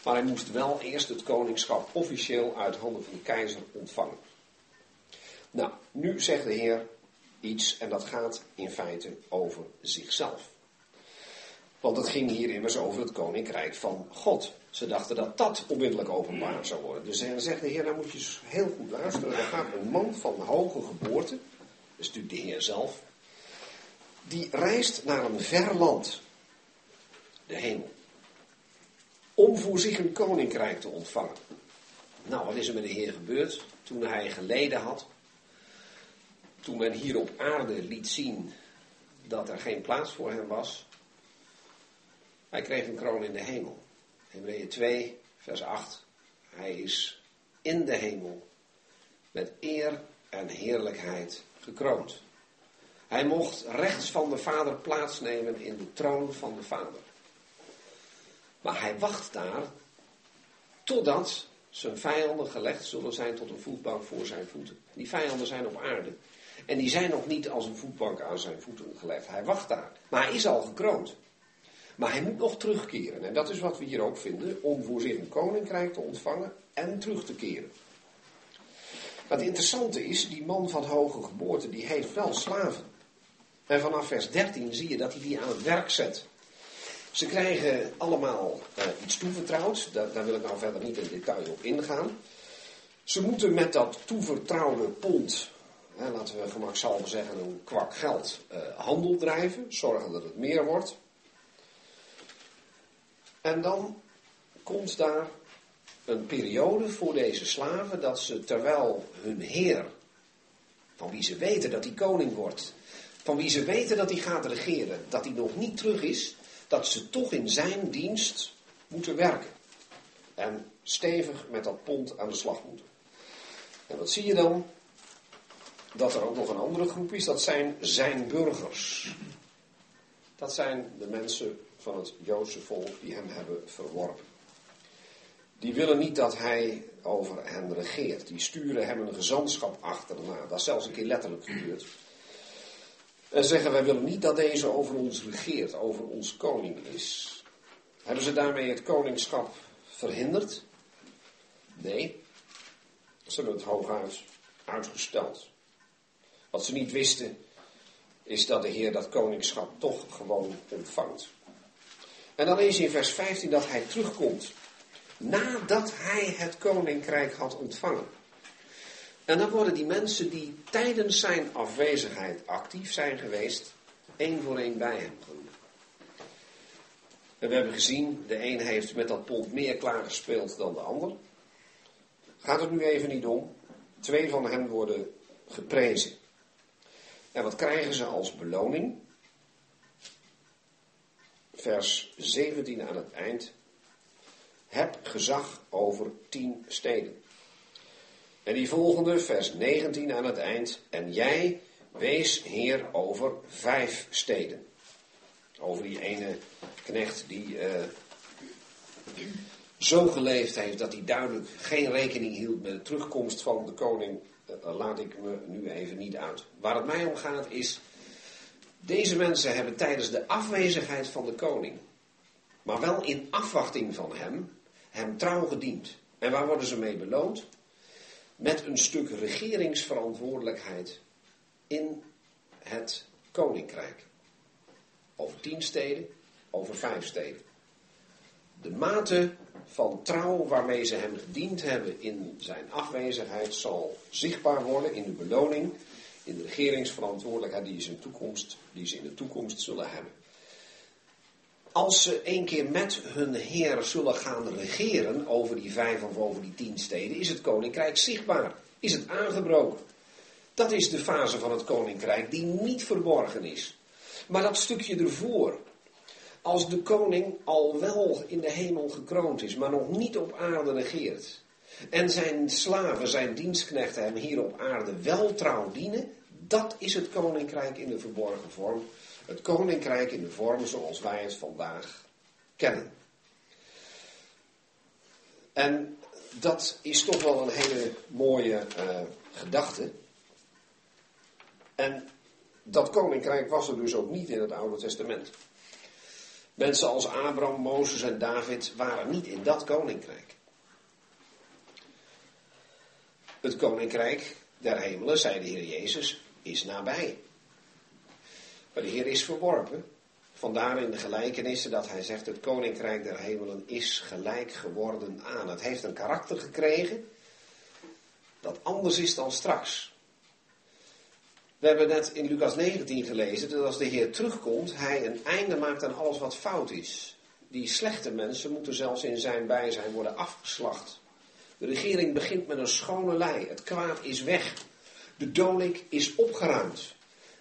Maar hij moest wel eerst het koningschap officieel uit handen van de keizer ontvangen. Nou, nu zegt de Heer iets en dat gaat in feite over zichzelf. Want het ging hier immers over het koninkrijk van God. Ze dachten dat dat onmiddellijk openbaar zou worden. Dus dan zegt de Heer, nou moet je heel goed luisteren. Er gaat een man van hoge geboorte, dat is natuurlijk de Heer zelf, die reist naar een ver land, de hemel, om voor zich een koninkrijk te ontvangen. Nou, wat is er met de Heer gebeurd toen hij geleden had? Toen men hier op aarde liet zien dat er geen plaats voor hem was. Hij kreeg een kroon in de hemel. Hebreeën 2, vers 8. Hij is in de hemel met eer en heerlijkheid gekroond. Hij mocht rechts van de Vader plaatsnemen in de troon van de Vader. Maar hij wacht daar totdat zijn vijanden gelegd zullen zijn tot een voetbank voor zijn voeten. Die vijanden zijn op aarde. En die zijn nog niet als een voetbank aan zijn voeten gelegd. Hij wacht daar. Maar hij is al gekroond. Maar hij moet nog terugkeren. En dat is wat we hier ook vinden. Om voor zich een koninkrijk te ontvangen en terug te keren. Maar het interessante is, die man van hoge geboorte, die heeft wel slaven. En vanaf vers 13 zie je dat hij die aan het werk zet. Ze krijgen allemaal uh, iets toevertrouwd. Daar, daar, wil ik nou verder niet in detail op ingaan. Ze moeten met dat toevertrouwde pond, hè, laten we gemakshalve zeggen een kwak geld, uh, handel drijven. Zorgen dat het meer wordt. En dan komt daar een periode voor deze slaven dat ze terwijl hun heer, van wie ze weten dat hij koning wordt, van wie ze weten dat hij gaat regeren, dat hij nog niet terug is, dat ze toch in zijn dienst moeten werken. En stevig met dat pond aan de slag moeten. En wat zie je dan? Dat er ook nog een andere groep is, dat zijn zijn burgers. Dat zijn de mensen van het Joodse volk die hem hebben verworpen. Die willen niet dat hij over hen regeert. Die sturen hem een gezantschap achterna. Dat is zelfs een keer letterlijk gebeurd. En zeggen wij willen niet dat deze over ons regeert, over ons koning is. Hebben ze daarmee het koningschap verhinderd? Nee. Ze hebben het hooguit uitgesteld. Wat ze niet wisten, is dat de Heer dat koningschap toch gewoon ontvangt. En dan lees je in vers 15 dat hij terugkomt. Nadat hij het koninkrijk had ontvangen. En dan worden die mensen die tijdens zijn afwezigheid actief zijn geweest, één voor één bij hem geroepen. En we hebben gezien, de een heeft met dat pond meer klaargespeeld dan de ander. Gaat het nu even niet om. Twee van hen worden geprezen. En wat krijgen ze als beloning? Vers 17 aan het eind. Heb gezag over tien steden. En die volgende, vers 19 aan het eind. En jij wees heer over vijf steden. Over die ene knecht die uh, zo geleefd heeft dat hij duidelijk geen rekening hield met de terugkomst van de koning. Uh, laat ik me nu even niet uit. Waar het mij om gaat is. Deze mensen hebben tijdens de afwezigheid van de koning, maar wel in afwachting van hem, hem trouw gediend. En waar worden ze mee beloond? Met een stuk regeringsverantwoordelijkheid in het koninkrijk. Over tien steden, over vijf steden. De mate van trouw waarmee ze hem gediend hebben in zijn afwezigheid zal zichtbaar worden in de beloning, in de regeringsverantwoordelijkheid die ze in, toekomst, die ze in de toekomst zullen hebben. Als ze een keer met hun Heer zullen gaan regeren over die vijf of over die tien steden, is het koninkrijk zichtbaar, is het aangebroken. Dat is de fase van het koninkrijk die niet verborgen is. Maar dat stukje ervoor, als de koning al wel in de hemel gekroond is, maar nog niet op aarde regeert, en zijn slaven, zijn dienstknechten hem hier op aarde wel trouw dienen, dat is het koninkrijk in de verborgen vorm. Het koninkrijk in de vorm zoals wij het vandaag kennen. En dat is toch wel een hele mooie uh, gedachte. En dat koninkrijk was er dus ook niet in het Oude Testament. Mensen als Abraham, Mozes en David waren niet in dat koninkrijk. Het koninkrijk der hemelen, zei de Heer Jezus, is nabij. Maar de Heer is verworpen. Vandaar in de gelijkenissen dat hij zegt: Het koninkrijk der hemelen is gelijk geworden aan. Het heeft een karakter gekregen dat anders is dan straks. We hebben net in Lucas 19 gelezen dat als de Heer terugkomt, hij een einde maakt aan alles wat fout is. Die slechte mensen moeten zelfs in zijn bijzijn worden afgeslacht. De regering begint met een schone lei. Het kwaad is weg. De dolik is opgeruimd.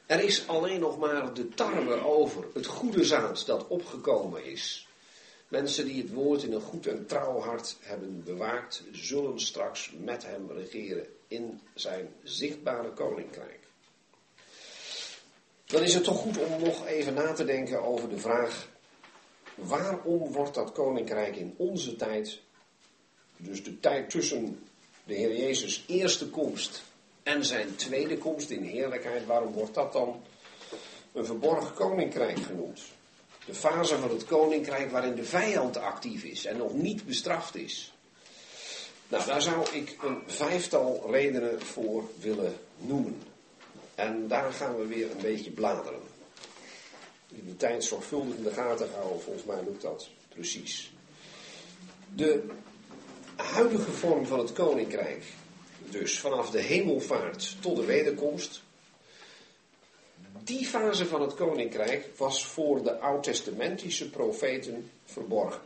Er is alleen nog maar de tarwe over, het goede zaad dat opgekomen is. Mensen die het woord in een goed en trouw hart hebben bewaakt, zullen straks met hem regeren in zijn zichtbare koninkrijk. Dan is het toch goed om nog even na te denken over de vraag: waarom wordt dat koninkrijk in onze tijd, dus de tijd tussen de Heer Jezus' eerste komst en zijn tweede komst in heerlijkheid, waarom wordt dat dan een verborgen koninkrijk genoemd? De fase van het koninkrijk waarin de vijand actief is en nog niet bestraft is. Nou, daar zou ik een vijftal redenen voor willen noemen. En daar gaan we weer een beetje bladeren. De tijd zorgvuldig in de gaten houden, volgens mij lukt dat precies. De huidige vorm van het koninkrijk, dus vanaf de hemelvaart tot de wederkomst, die fase van het koninkrijk was voor de oud-testamentische profeten verborgen.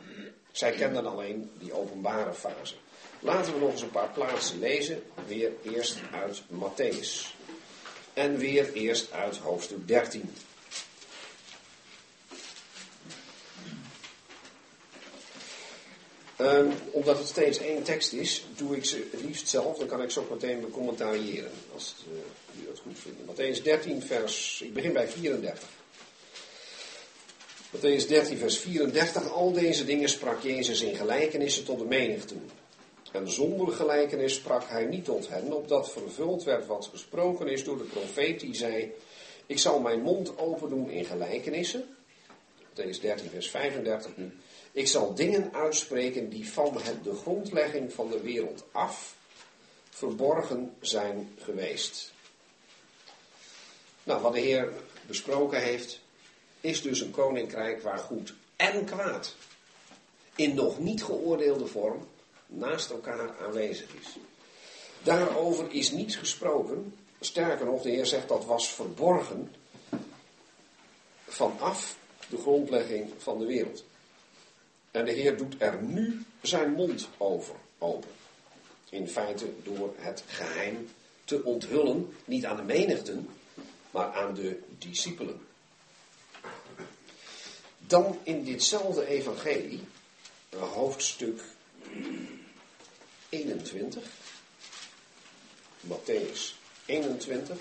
Zij kenden alleen die openbare fase. Laten we nog eens een paar plaatsen lezen, weer eerst uit Matthäus. En weer eerst uit hoofdstuk 13. Um, omdat het steeds één tekst is, doe ik ze liefst zelf. Dan kan ik zo meteen becommentariëren, als uh, jullie dat goed vinden. Matthäus 13, vers, ik begin bij 34. Matthäus 13, vers 34. Al deze dingen sprak Jezus in gelijkenissen tot de menigte. En zonder gelijkenis sprak hij niet tot hen, opdat vervuld werd wat gesproken is door de profeet die zei: Ik zal mijn mond open doen in gelijkenissen. Matthäus 13, vers 35 nu. Ik zal dingen uitspreken die van de grondlegging van de wereld af verborgen zijn geweest. Nou, wat de Heer besproken heeft, is dus een koninkrijk waar goed en kwaad in nog niet geoordeelde vorm naast elkaar aanwezig is. Daarover is niets gesproken. Sterker nog, de Heer zegt dat was verborgen vanaf de grondlegging van de wereld. En de Heer doet er nu zijn mond over open. In feite door het geheim te onthullen, niet aan de menigten, maar aan de discipelen. Dan in ditzelfde evangelie, hoofdstuk 21, Matthäus 21.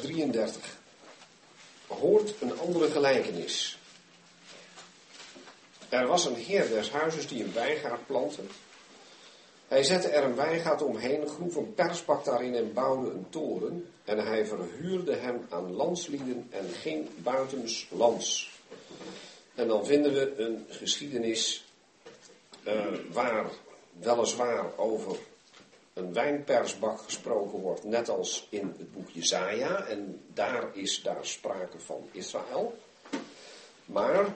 Vers 33. Hoort een andere gelijkenis. Er was een heer des huizes die een wijngaard plantte. Hij zette er een wijngaard omheen, groef een persbak daarin en bouwde een toren. En hij verhuurde hem aan landslieden en ging buitens lands. En dan vinden we een geschiedenis uh, waar weliswaar over een wijnpersbak gesproken wordt, net als in het boek Jezaja. En daar is daar sprake van Israël. Maar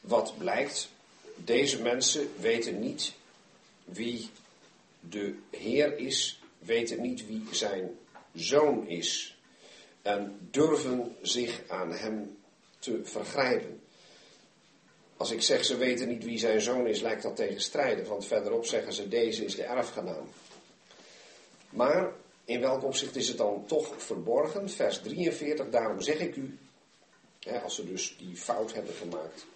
wat blijkt, deze mensen weten niet wie de Heer is, weten niet wie zijn zoon is. En durven zich aan hem te vergrijpen. Als ik zeg ze weten niet wie zijn zoon is, lijkt dat tegenstrijdig, want verderop zeggen ze deze is de erfgenaam. Maar in welk opzicht is het dan toch verborgen? Vers 43, daarom zeg ik u, hè, als ze dus die fout hebben gemaakt,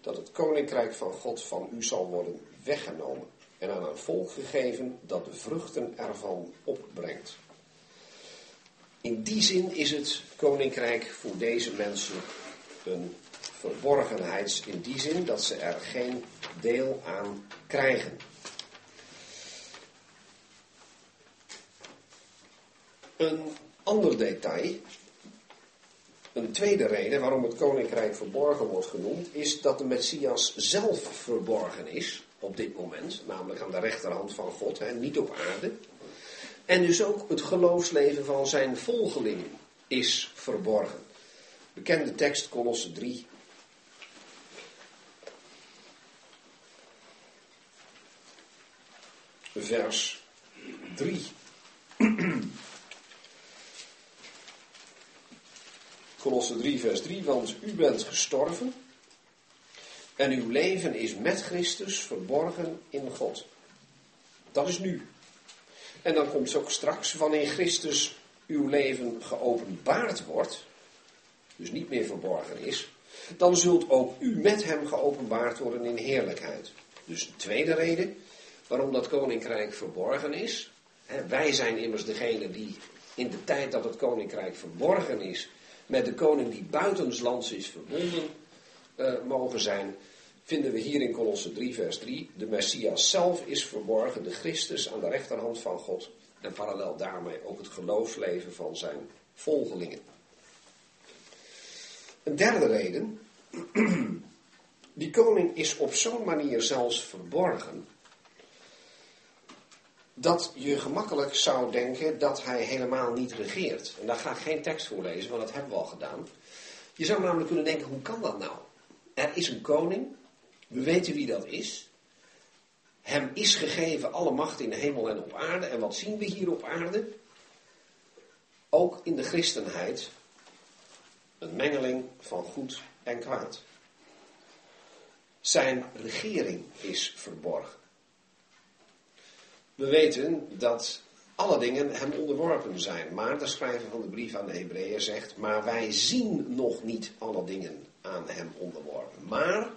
dat het koninkrijk van God van u zal worden weggenomen en aan een volk gegeven dat de vruchten ervan opbrengt. In die zin is het koninkrijk voor deze mensen een verborgenheid, in die zin dat ze er geen deel aan krijgen. Een ander detail een tweede reden waarom het koninkrijk verborgen wordt genoemd, is dat de Messias zelf verborgen is op dit moment, namelijk aan de rechterhand van God, en niet op aarde. En dus ook het geloofsleven van zijn volgelingen is verborgen. Bekende tekst, Kolosse 3. Vers 3. Colosse 3, vers 3, want u bent gestorven en uw leven is met Christus verborgen in God. Dat is nu. En dan komt ook straks, wanneer Christus uw leven geopenbaard wordt, dus niet meer verborgen is, dan zult ook u met hem geopenbaard worden in heerlijkheid. Dus een tweede reden waarom dat koninkrijk verborgen is. wij zijn immers degene die in de tijd dat het koninkrijk verborgen is, met de koning die buitenslands is verbonden uh, mogen zijn, vinden we hier in Colosse 3, vers 3. De Messias zelf is verborgen, de Christus aan de rechterhand van God. En parallel daarmee ook het geloofsleven van zijn volgelingen. Een derde reden. <clears throat> Die koning is op zo'n manier zelfs verborgen dat je gemakkelijk zou denken dat hij helemaal niet regeert. En daar ga ik geen tekst voor lezen, want dat hebben we al gedaan. Je zou namelijk kunnen denken, hoe kan dat nou? Er is een koning, we weten wie dat is. Hem is gegeven alle macht in de hemel en op aarde. En wat zien we hier op aarde? Ook in de christenheid een mengeling van goed en kwaad. Zijn regering is verborgen. We weten dat alle dingen hem onderworpen zijn. Maar de schrijver van de brief aan de Hebreeën zegt, maar wij zien nog niet alle dingen aan hem onderworpen. Maar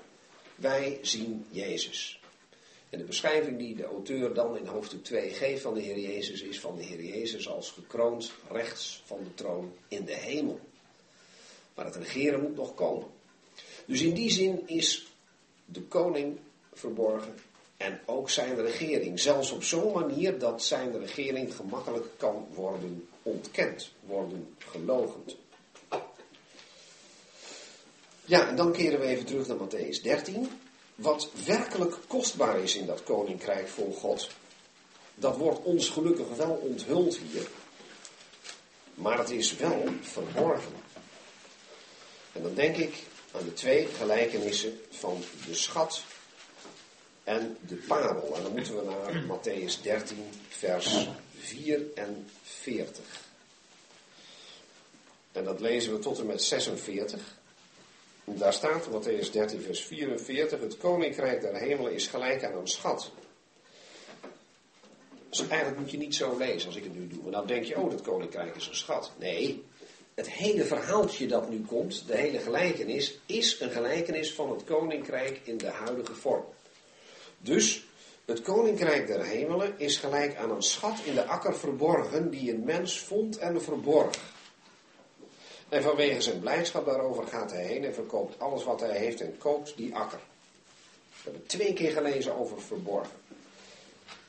Wij zien Jezus. En de beschrijving die de auteur dan in hoofdstuk 2 geeft van de Heer Jezus is van de Heer Jezus als gekroond rechts van de troon in de hemel. Maar het regeren moet nog komen. Dus in die zin is de koning verborgen en ook zijn regering. Zelfs op zo'n manier dat zijn regering gemakkelijk kan worden ontkend, worden gelogend. Ja, en dan keren we even terug naar Matthäus 13. Wat werkelijk kostbaar is in dat koninkrijk voor God, dat wordt ons gelukkig wel onthuld hier. Maar het is wel verborgen. En dan denk ik aan de twee gelijkenissen van de schat en de parel. En dan moeten we naar Matthäus 13, vers 44. En dat lezen we tot en met 46. Daar staat Matthäus 13, vers 44, het koninkrijk der hemelen is gelijk aan een schat. Dus eigenlijk moet je niet zo lezen als ik het nu doe. Maar dan denk je, oh, dat koninkrijk is een schat. Nee, het hele verhaaltje dat nu komt, de hele gelijkenis, is een gelijkenis van het koninkrijk in de huidige vorm. Dus het koninkrijk der hemelen is gelijk aan een schat in de akker verborgen die een mens vond en verborg. En vanwege zijn blijdschap daarover gaat hij heen en verkoopt alles wat hij heeft en koopt die akker. We hebben twee keer gelezen over verborgen.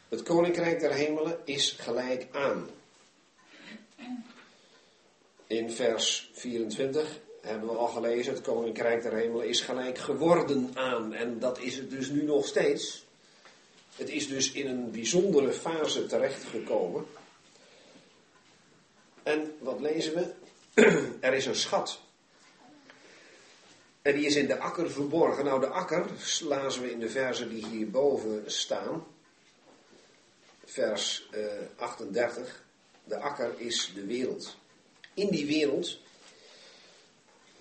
Het koninkrijk der hemelen is gelijk aan. In vers 24 hebben we al gelezen, het koninkrijk der hemelen is gelijk geworden aan. En dat is het dus nu nog steeds. Het is dus in een bijzondere fase terechtgekomen. En wat lezen we? <clears throat> er is een schat. En die is in de akker verborgen. Nou, de akker lazen we in de versen die hierboven staan. Vers eh, 38. De akker is de wereld. In die wereld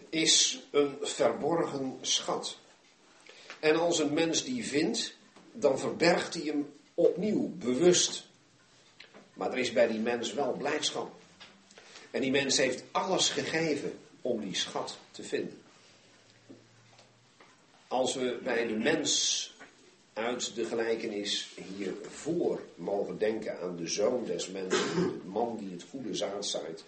is een verborgen schat. En als een mens die vindt, dan verbergt hij hem opnieuw, bewust. Maar er is bij die mens wel blijdschap. En die mens heeft alles gegeven om die schat te vinden. Als we bij de mens uit de gelijkenis hiervoor mogen denken aan de zoon des mensen, de man die het goede zaad zaait,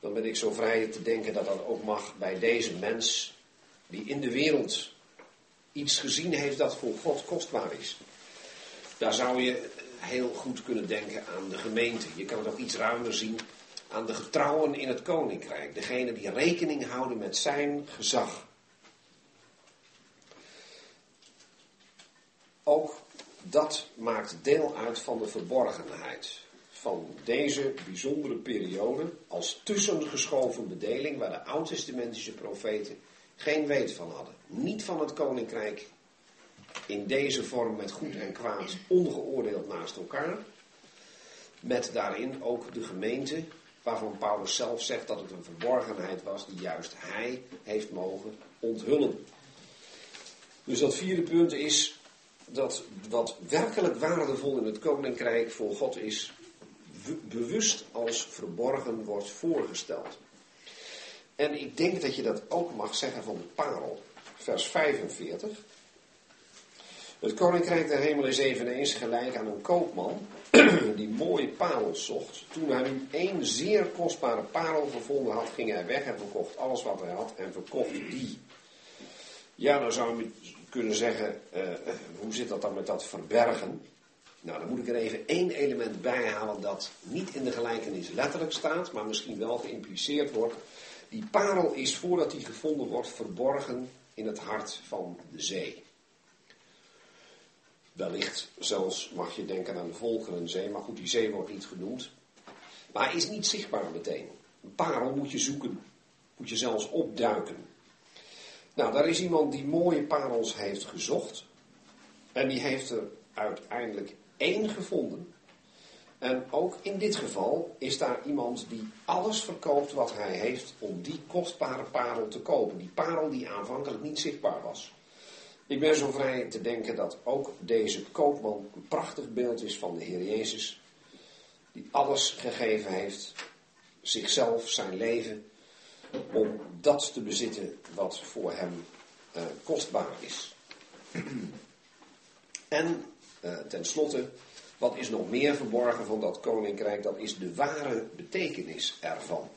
dan ben ik zo vrij te denken dat dat ook mag bij deze mens die in de wereld iets gezien heeft dat voor God kostbaar is. Daar zou je heel goed kunnen denken aan de gemeente. Je kan het ook iets ruimer zien aan de getrouwen in het koninkrijk. Degene die rekening houden met zijn gezag. Ook dat maakt deel uit van de verborgenheid van deze bijzondere periode als tussengeschoven bedeling waar de oud-testamentische profeten geen weet van hadden. Niet van het koninkrijk in deze vorm met goed en kwaad ongeoordeeld naast elkaar. Met daarin ook de gemeente waarvan Paulus zelf zegt dat het een verborgenheid was die juist hij heeft mogen onthullen. Dus dat vierde punt is dat wat werkelijk waardevol in het koninkrijk voor God is, bewust als verborgen wordt voorgesteld. En ik denk dat je dat ook mag zeggen van de parel, vers 45. Het koninkrijk der hemel is eveneens gelijk aan een koopman <clears throat> die mooie parels zocht. Toen hij nu één zeer kostbare parel gevonden had, ging hij weg en verkocht alles wat hij had en verkocht die. Ja, dan zou je kunnen zeggen, uh, hoe zit dat dan met dat verbergen? Nou, dan moet ik er even één element bij halen dat niet in de gelijkenis letterlijk staat, maar misschien wel geïmpliceerd wordt. Die parel is voordat die gevonden wordt verborgen in het hart van de zee. Wellicht zelfs mag je denken aan de Volkerenzee, maar goed, die zee wordt niet genoemd. Maar is niet zichtbaar meteen. Een parel moet je zoeken, moet je zelfs opduiken. Nou, daar is iemand die mooie parels heeft gezocht. En die heeft er uiteindelijk één gevonden. En ook in dit geval is daar iemand die alles verkoopt wat hij heeft om die kostbare parel te kopen. Die parel die aanvankelijk niet zichtbaar was. Ik ben zo vrij te denken dat ook deze koopman een prachtig beeld is van de Heer Jezus. Die alles gegeven heeft, zichzelf, zijn leven, om dat te bezitten wat voor hem uh, kostbaar is. <clears throat> En uh, tenslotte, wat is nog meer verborgen van dat koninkrijk? Dat is de ware betekenis ervan.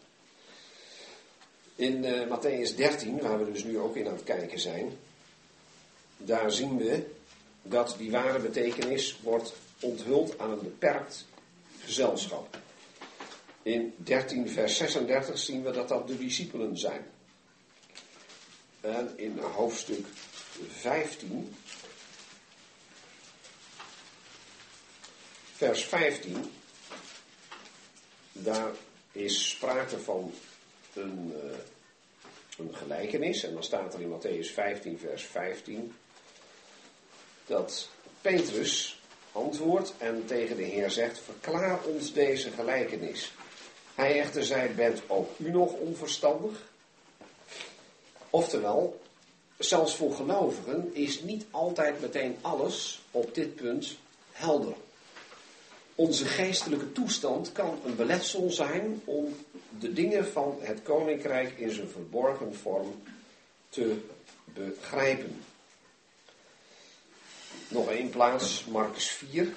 In uh, Matthäus 13, waar we dus nu ook in aan het kijken zijn, daar zien we dat die ware betekenis wordt onthuld aan een beperkt gezelschap. In 13 vers 36 zien we dat dat de discipelen zijn. En in hoofdstuk 15, vers 15, daar is sprake van een, uh, een gelijkenis. En dan staat er in Matthäus 15, vers 15, dat Petrus antwoordt en tegen de Heer zegt, verklaar ons deze gelijkenis. Hij echter zei, bent ook u nog onverstandig? Oftewel, zelfs voor gelovigen is niet altijd meteen alles op dit punt helder. Onze geestelijke toestand kan een beletsel zijn om de dingen van het koninkrijk in zijn verborgen vorm te begrijpen. Nog één plaats, Marcus 4.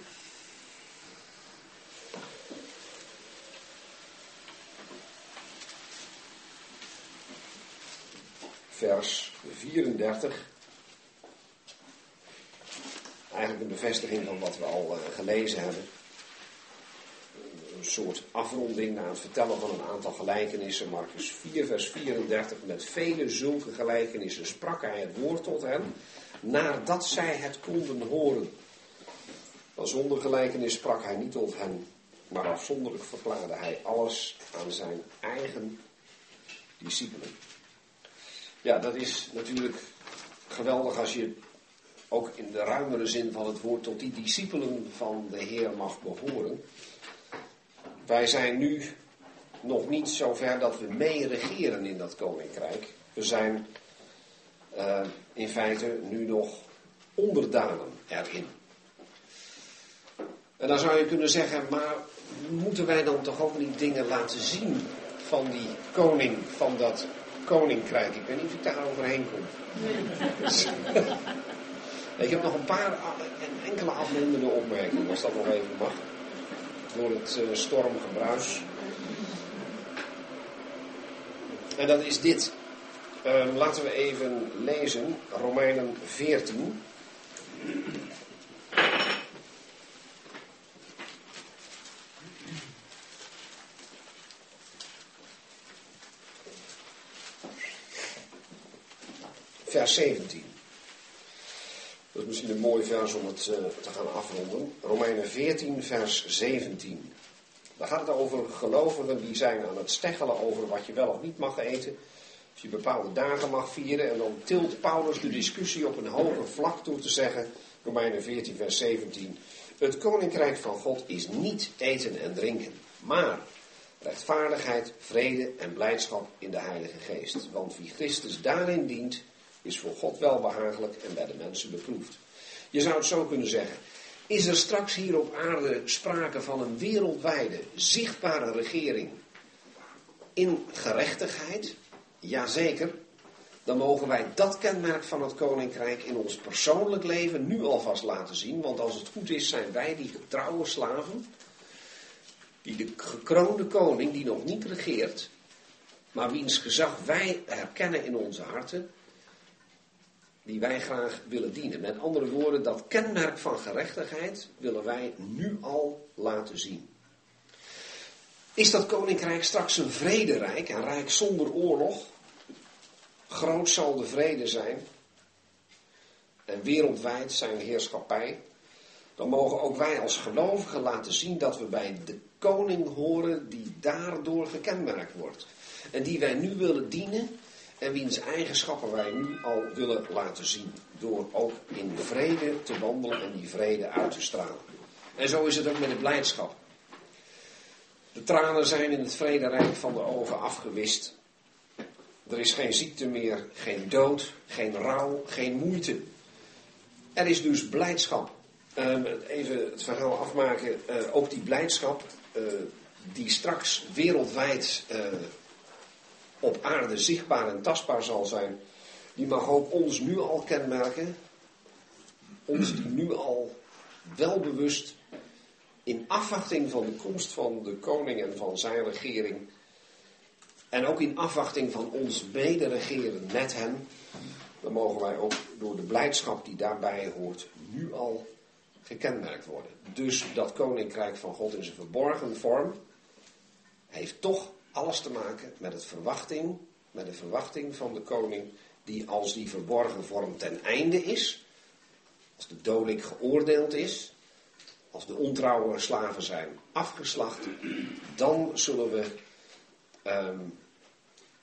Vers 34. Eigenlijk een bevestiging van wat we al uh, gelezen hebben. Een soort afronding na het vertellen van een aantal gelijkenissen. Marcus 4, vers 34. Met vele zulke gelijkenissen sprak hij het woord tot hen nadat zij het konden horen. Zonder gelijkenis sprak hij niet tot hen, maar afzonderlijk verklaarde hij alles aan zijn eigen discipelen. Ja, dat is natuurlijk geweldig als je ook in de ruimere zin van het woord tot die discipelen van de Heer mag behoren. Wij zijn nu nog niet zover dat we mee regeren in dat koninkrijk. We zijn uh, in feite nu nog onderdanen erin. En dan zou je kunnen zeggen, maar moeten wij dan toch ook niet dingen laten zien van die koning, van dat koninkrijk? Ik weet niet of ik daar overheen kom. <laughs> ik heb nog een paar enkele afrondende opmerkingen, als dat nog even mag. Door het uh, stormgebruis. En dat is dit. Uh, laten we even lezen, Romeinen 14. Vers 17. Een mooi vers om het uh, te gaan afronden. Romeinen 14, vers 17. Daar gaat het over gelovigen die zijn aan het steggelen over wat je wel of niet mag eten. Als je bepaalde dagen mag vieren. En dan tilt Paulus de discussie op een hoger vlak toe te zeggen. Romeinen 14, vers 17. Het koninkrijk van God is niet eten en drinken. Maar rechtvaardigheid, vrede en blijdschap in de Heilige Geest. Want wie Christus daarin dient, is voor God welbehagelijk en bij de mensen beproefd. Je zou het zo kunnen zeggen. Is er straks hier op aarde sprake van een wereldwijde, zichtbare regering in gerechtigheid? Jazeker. Dan mogen wij dat kenmerk van het koninkrijk in ons persoonlijk leven nu alvast laten zien. Want als het goed is, zijn wij die getrouwe slaven, die de gekroonde koning, die nog niet regeert, maar wiens gezag wij herkennen in onze harten, die wij graag willen dienen. Met andere woorden, dat kenmerk van gerechtigheid willen wij nu al laten zien. Is dat koninkrijk straks een vrederijk, een rijk zonder oorlog? Groot zal de vrede zijn en wereldwijd zijn heerschappij. Dan mogen ook wij als gelovigen laten zien dat we bij de koning horen die daardoor gekenmerkt wordt. En die wij nu willen dienen en wiens eigenschappen wij nu al willen laten zien. Door ook in vrede te wandelen en die vrede uit te stralen. En zo is het ook met de blijdschap. De tranen zijn in het vrederijk van de ogen afgewist. Er is geen ziekte meer, geen dood, geen rouw, geen moeite. Er is dus blijdschap. Um, even het verhaal afmaken. Uh, ook die blijdschap, uh, die straks wereldwijd uh, op aarde zichtbaar en tastbaar zal zijn, die mag ook ons nu al kenmerken. ons die nu al wel bewust in afwachting van de komst van de koning en van zijn regering en ook in afwachting van ons mederegeren met hem, dan mogen wij ook door de blijdschap die daarbij hoort nu al gekenmerkt worden. Dus dat koninkrijk van God in zijn verborgen vorm heeft toch alles te maken met het verwachting, met de verwachting van de koning die als die verborgen vorm ten einde is, als de dolik geoordeeld is, als de ontrouwe slaven zijn afgeslacht, dan zullen we ehm,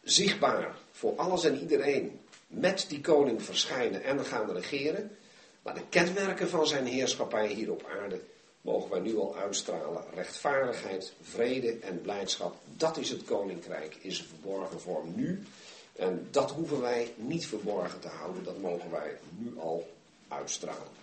zichtbaar voor alles en iedereen met die koning verschijnen en gaan regeren. Maar de kenmerken van zijn heerschappij hier op aarde mogen wij nu al uitstralen. Rechtvaardigheid, vrede en blijdschap. Dat is het koninkrijk in zijn verborgen vorm nu. En dat hoeven wij niet verborgen te houden. Dat mogen wij nu al uitstralen.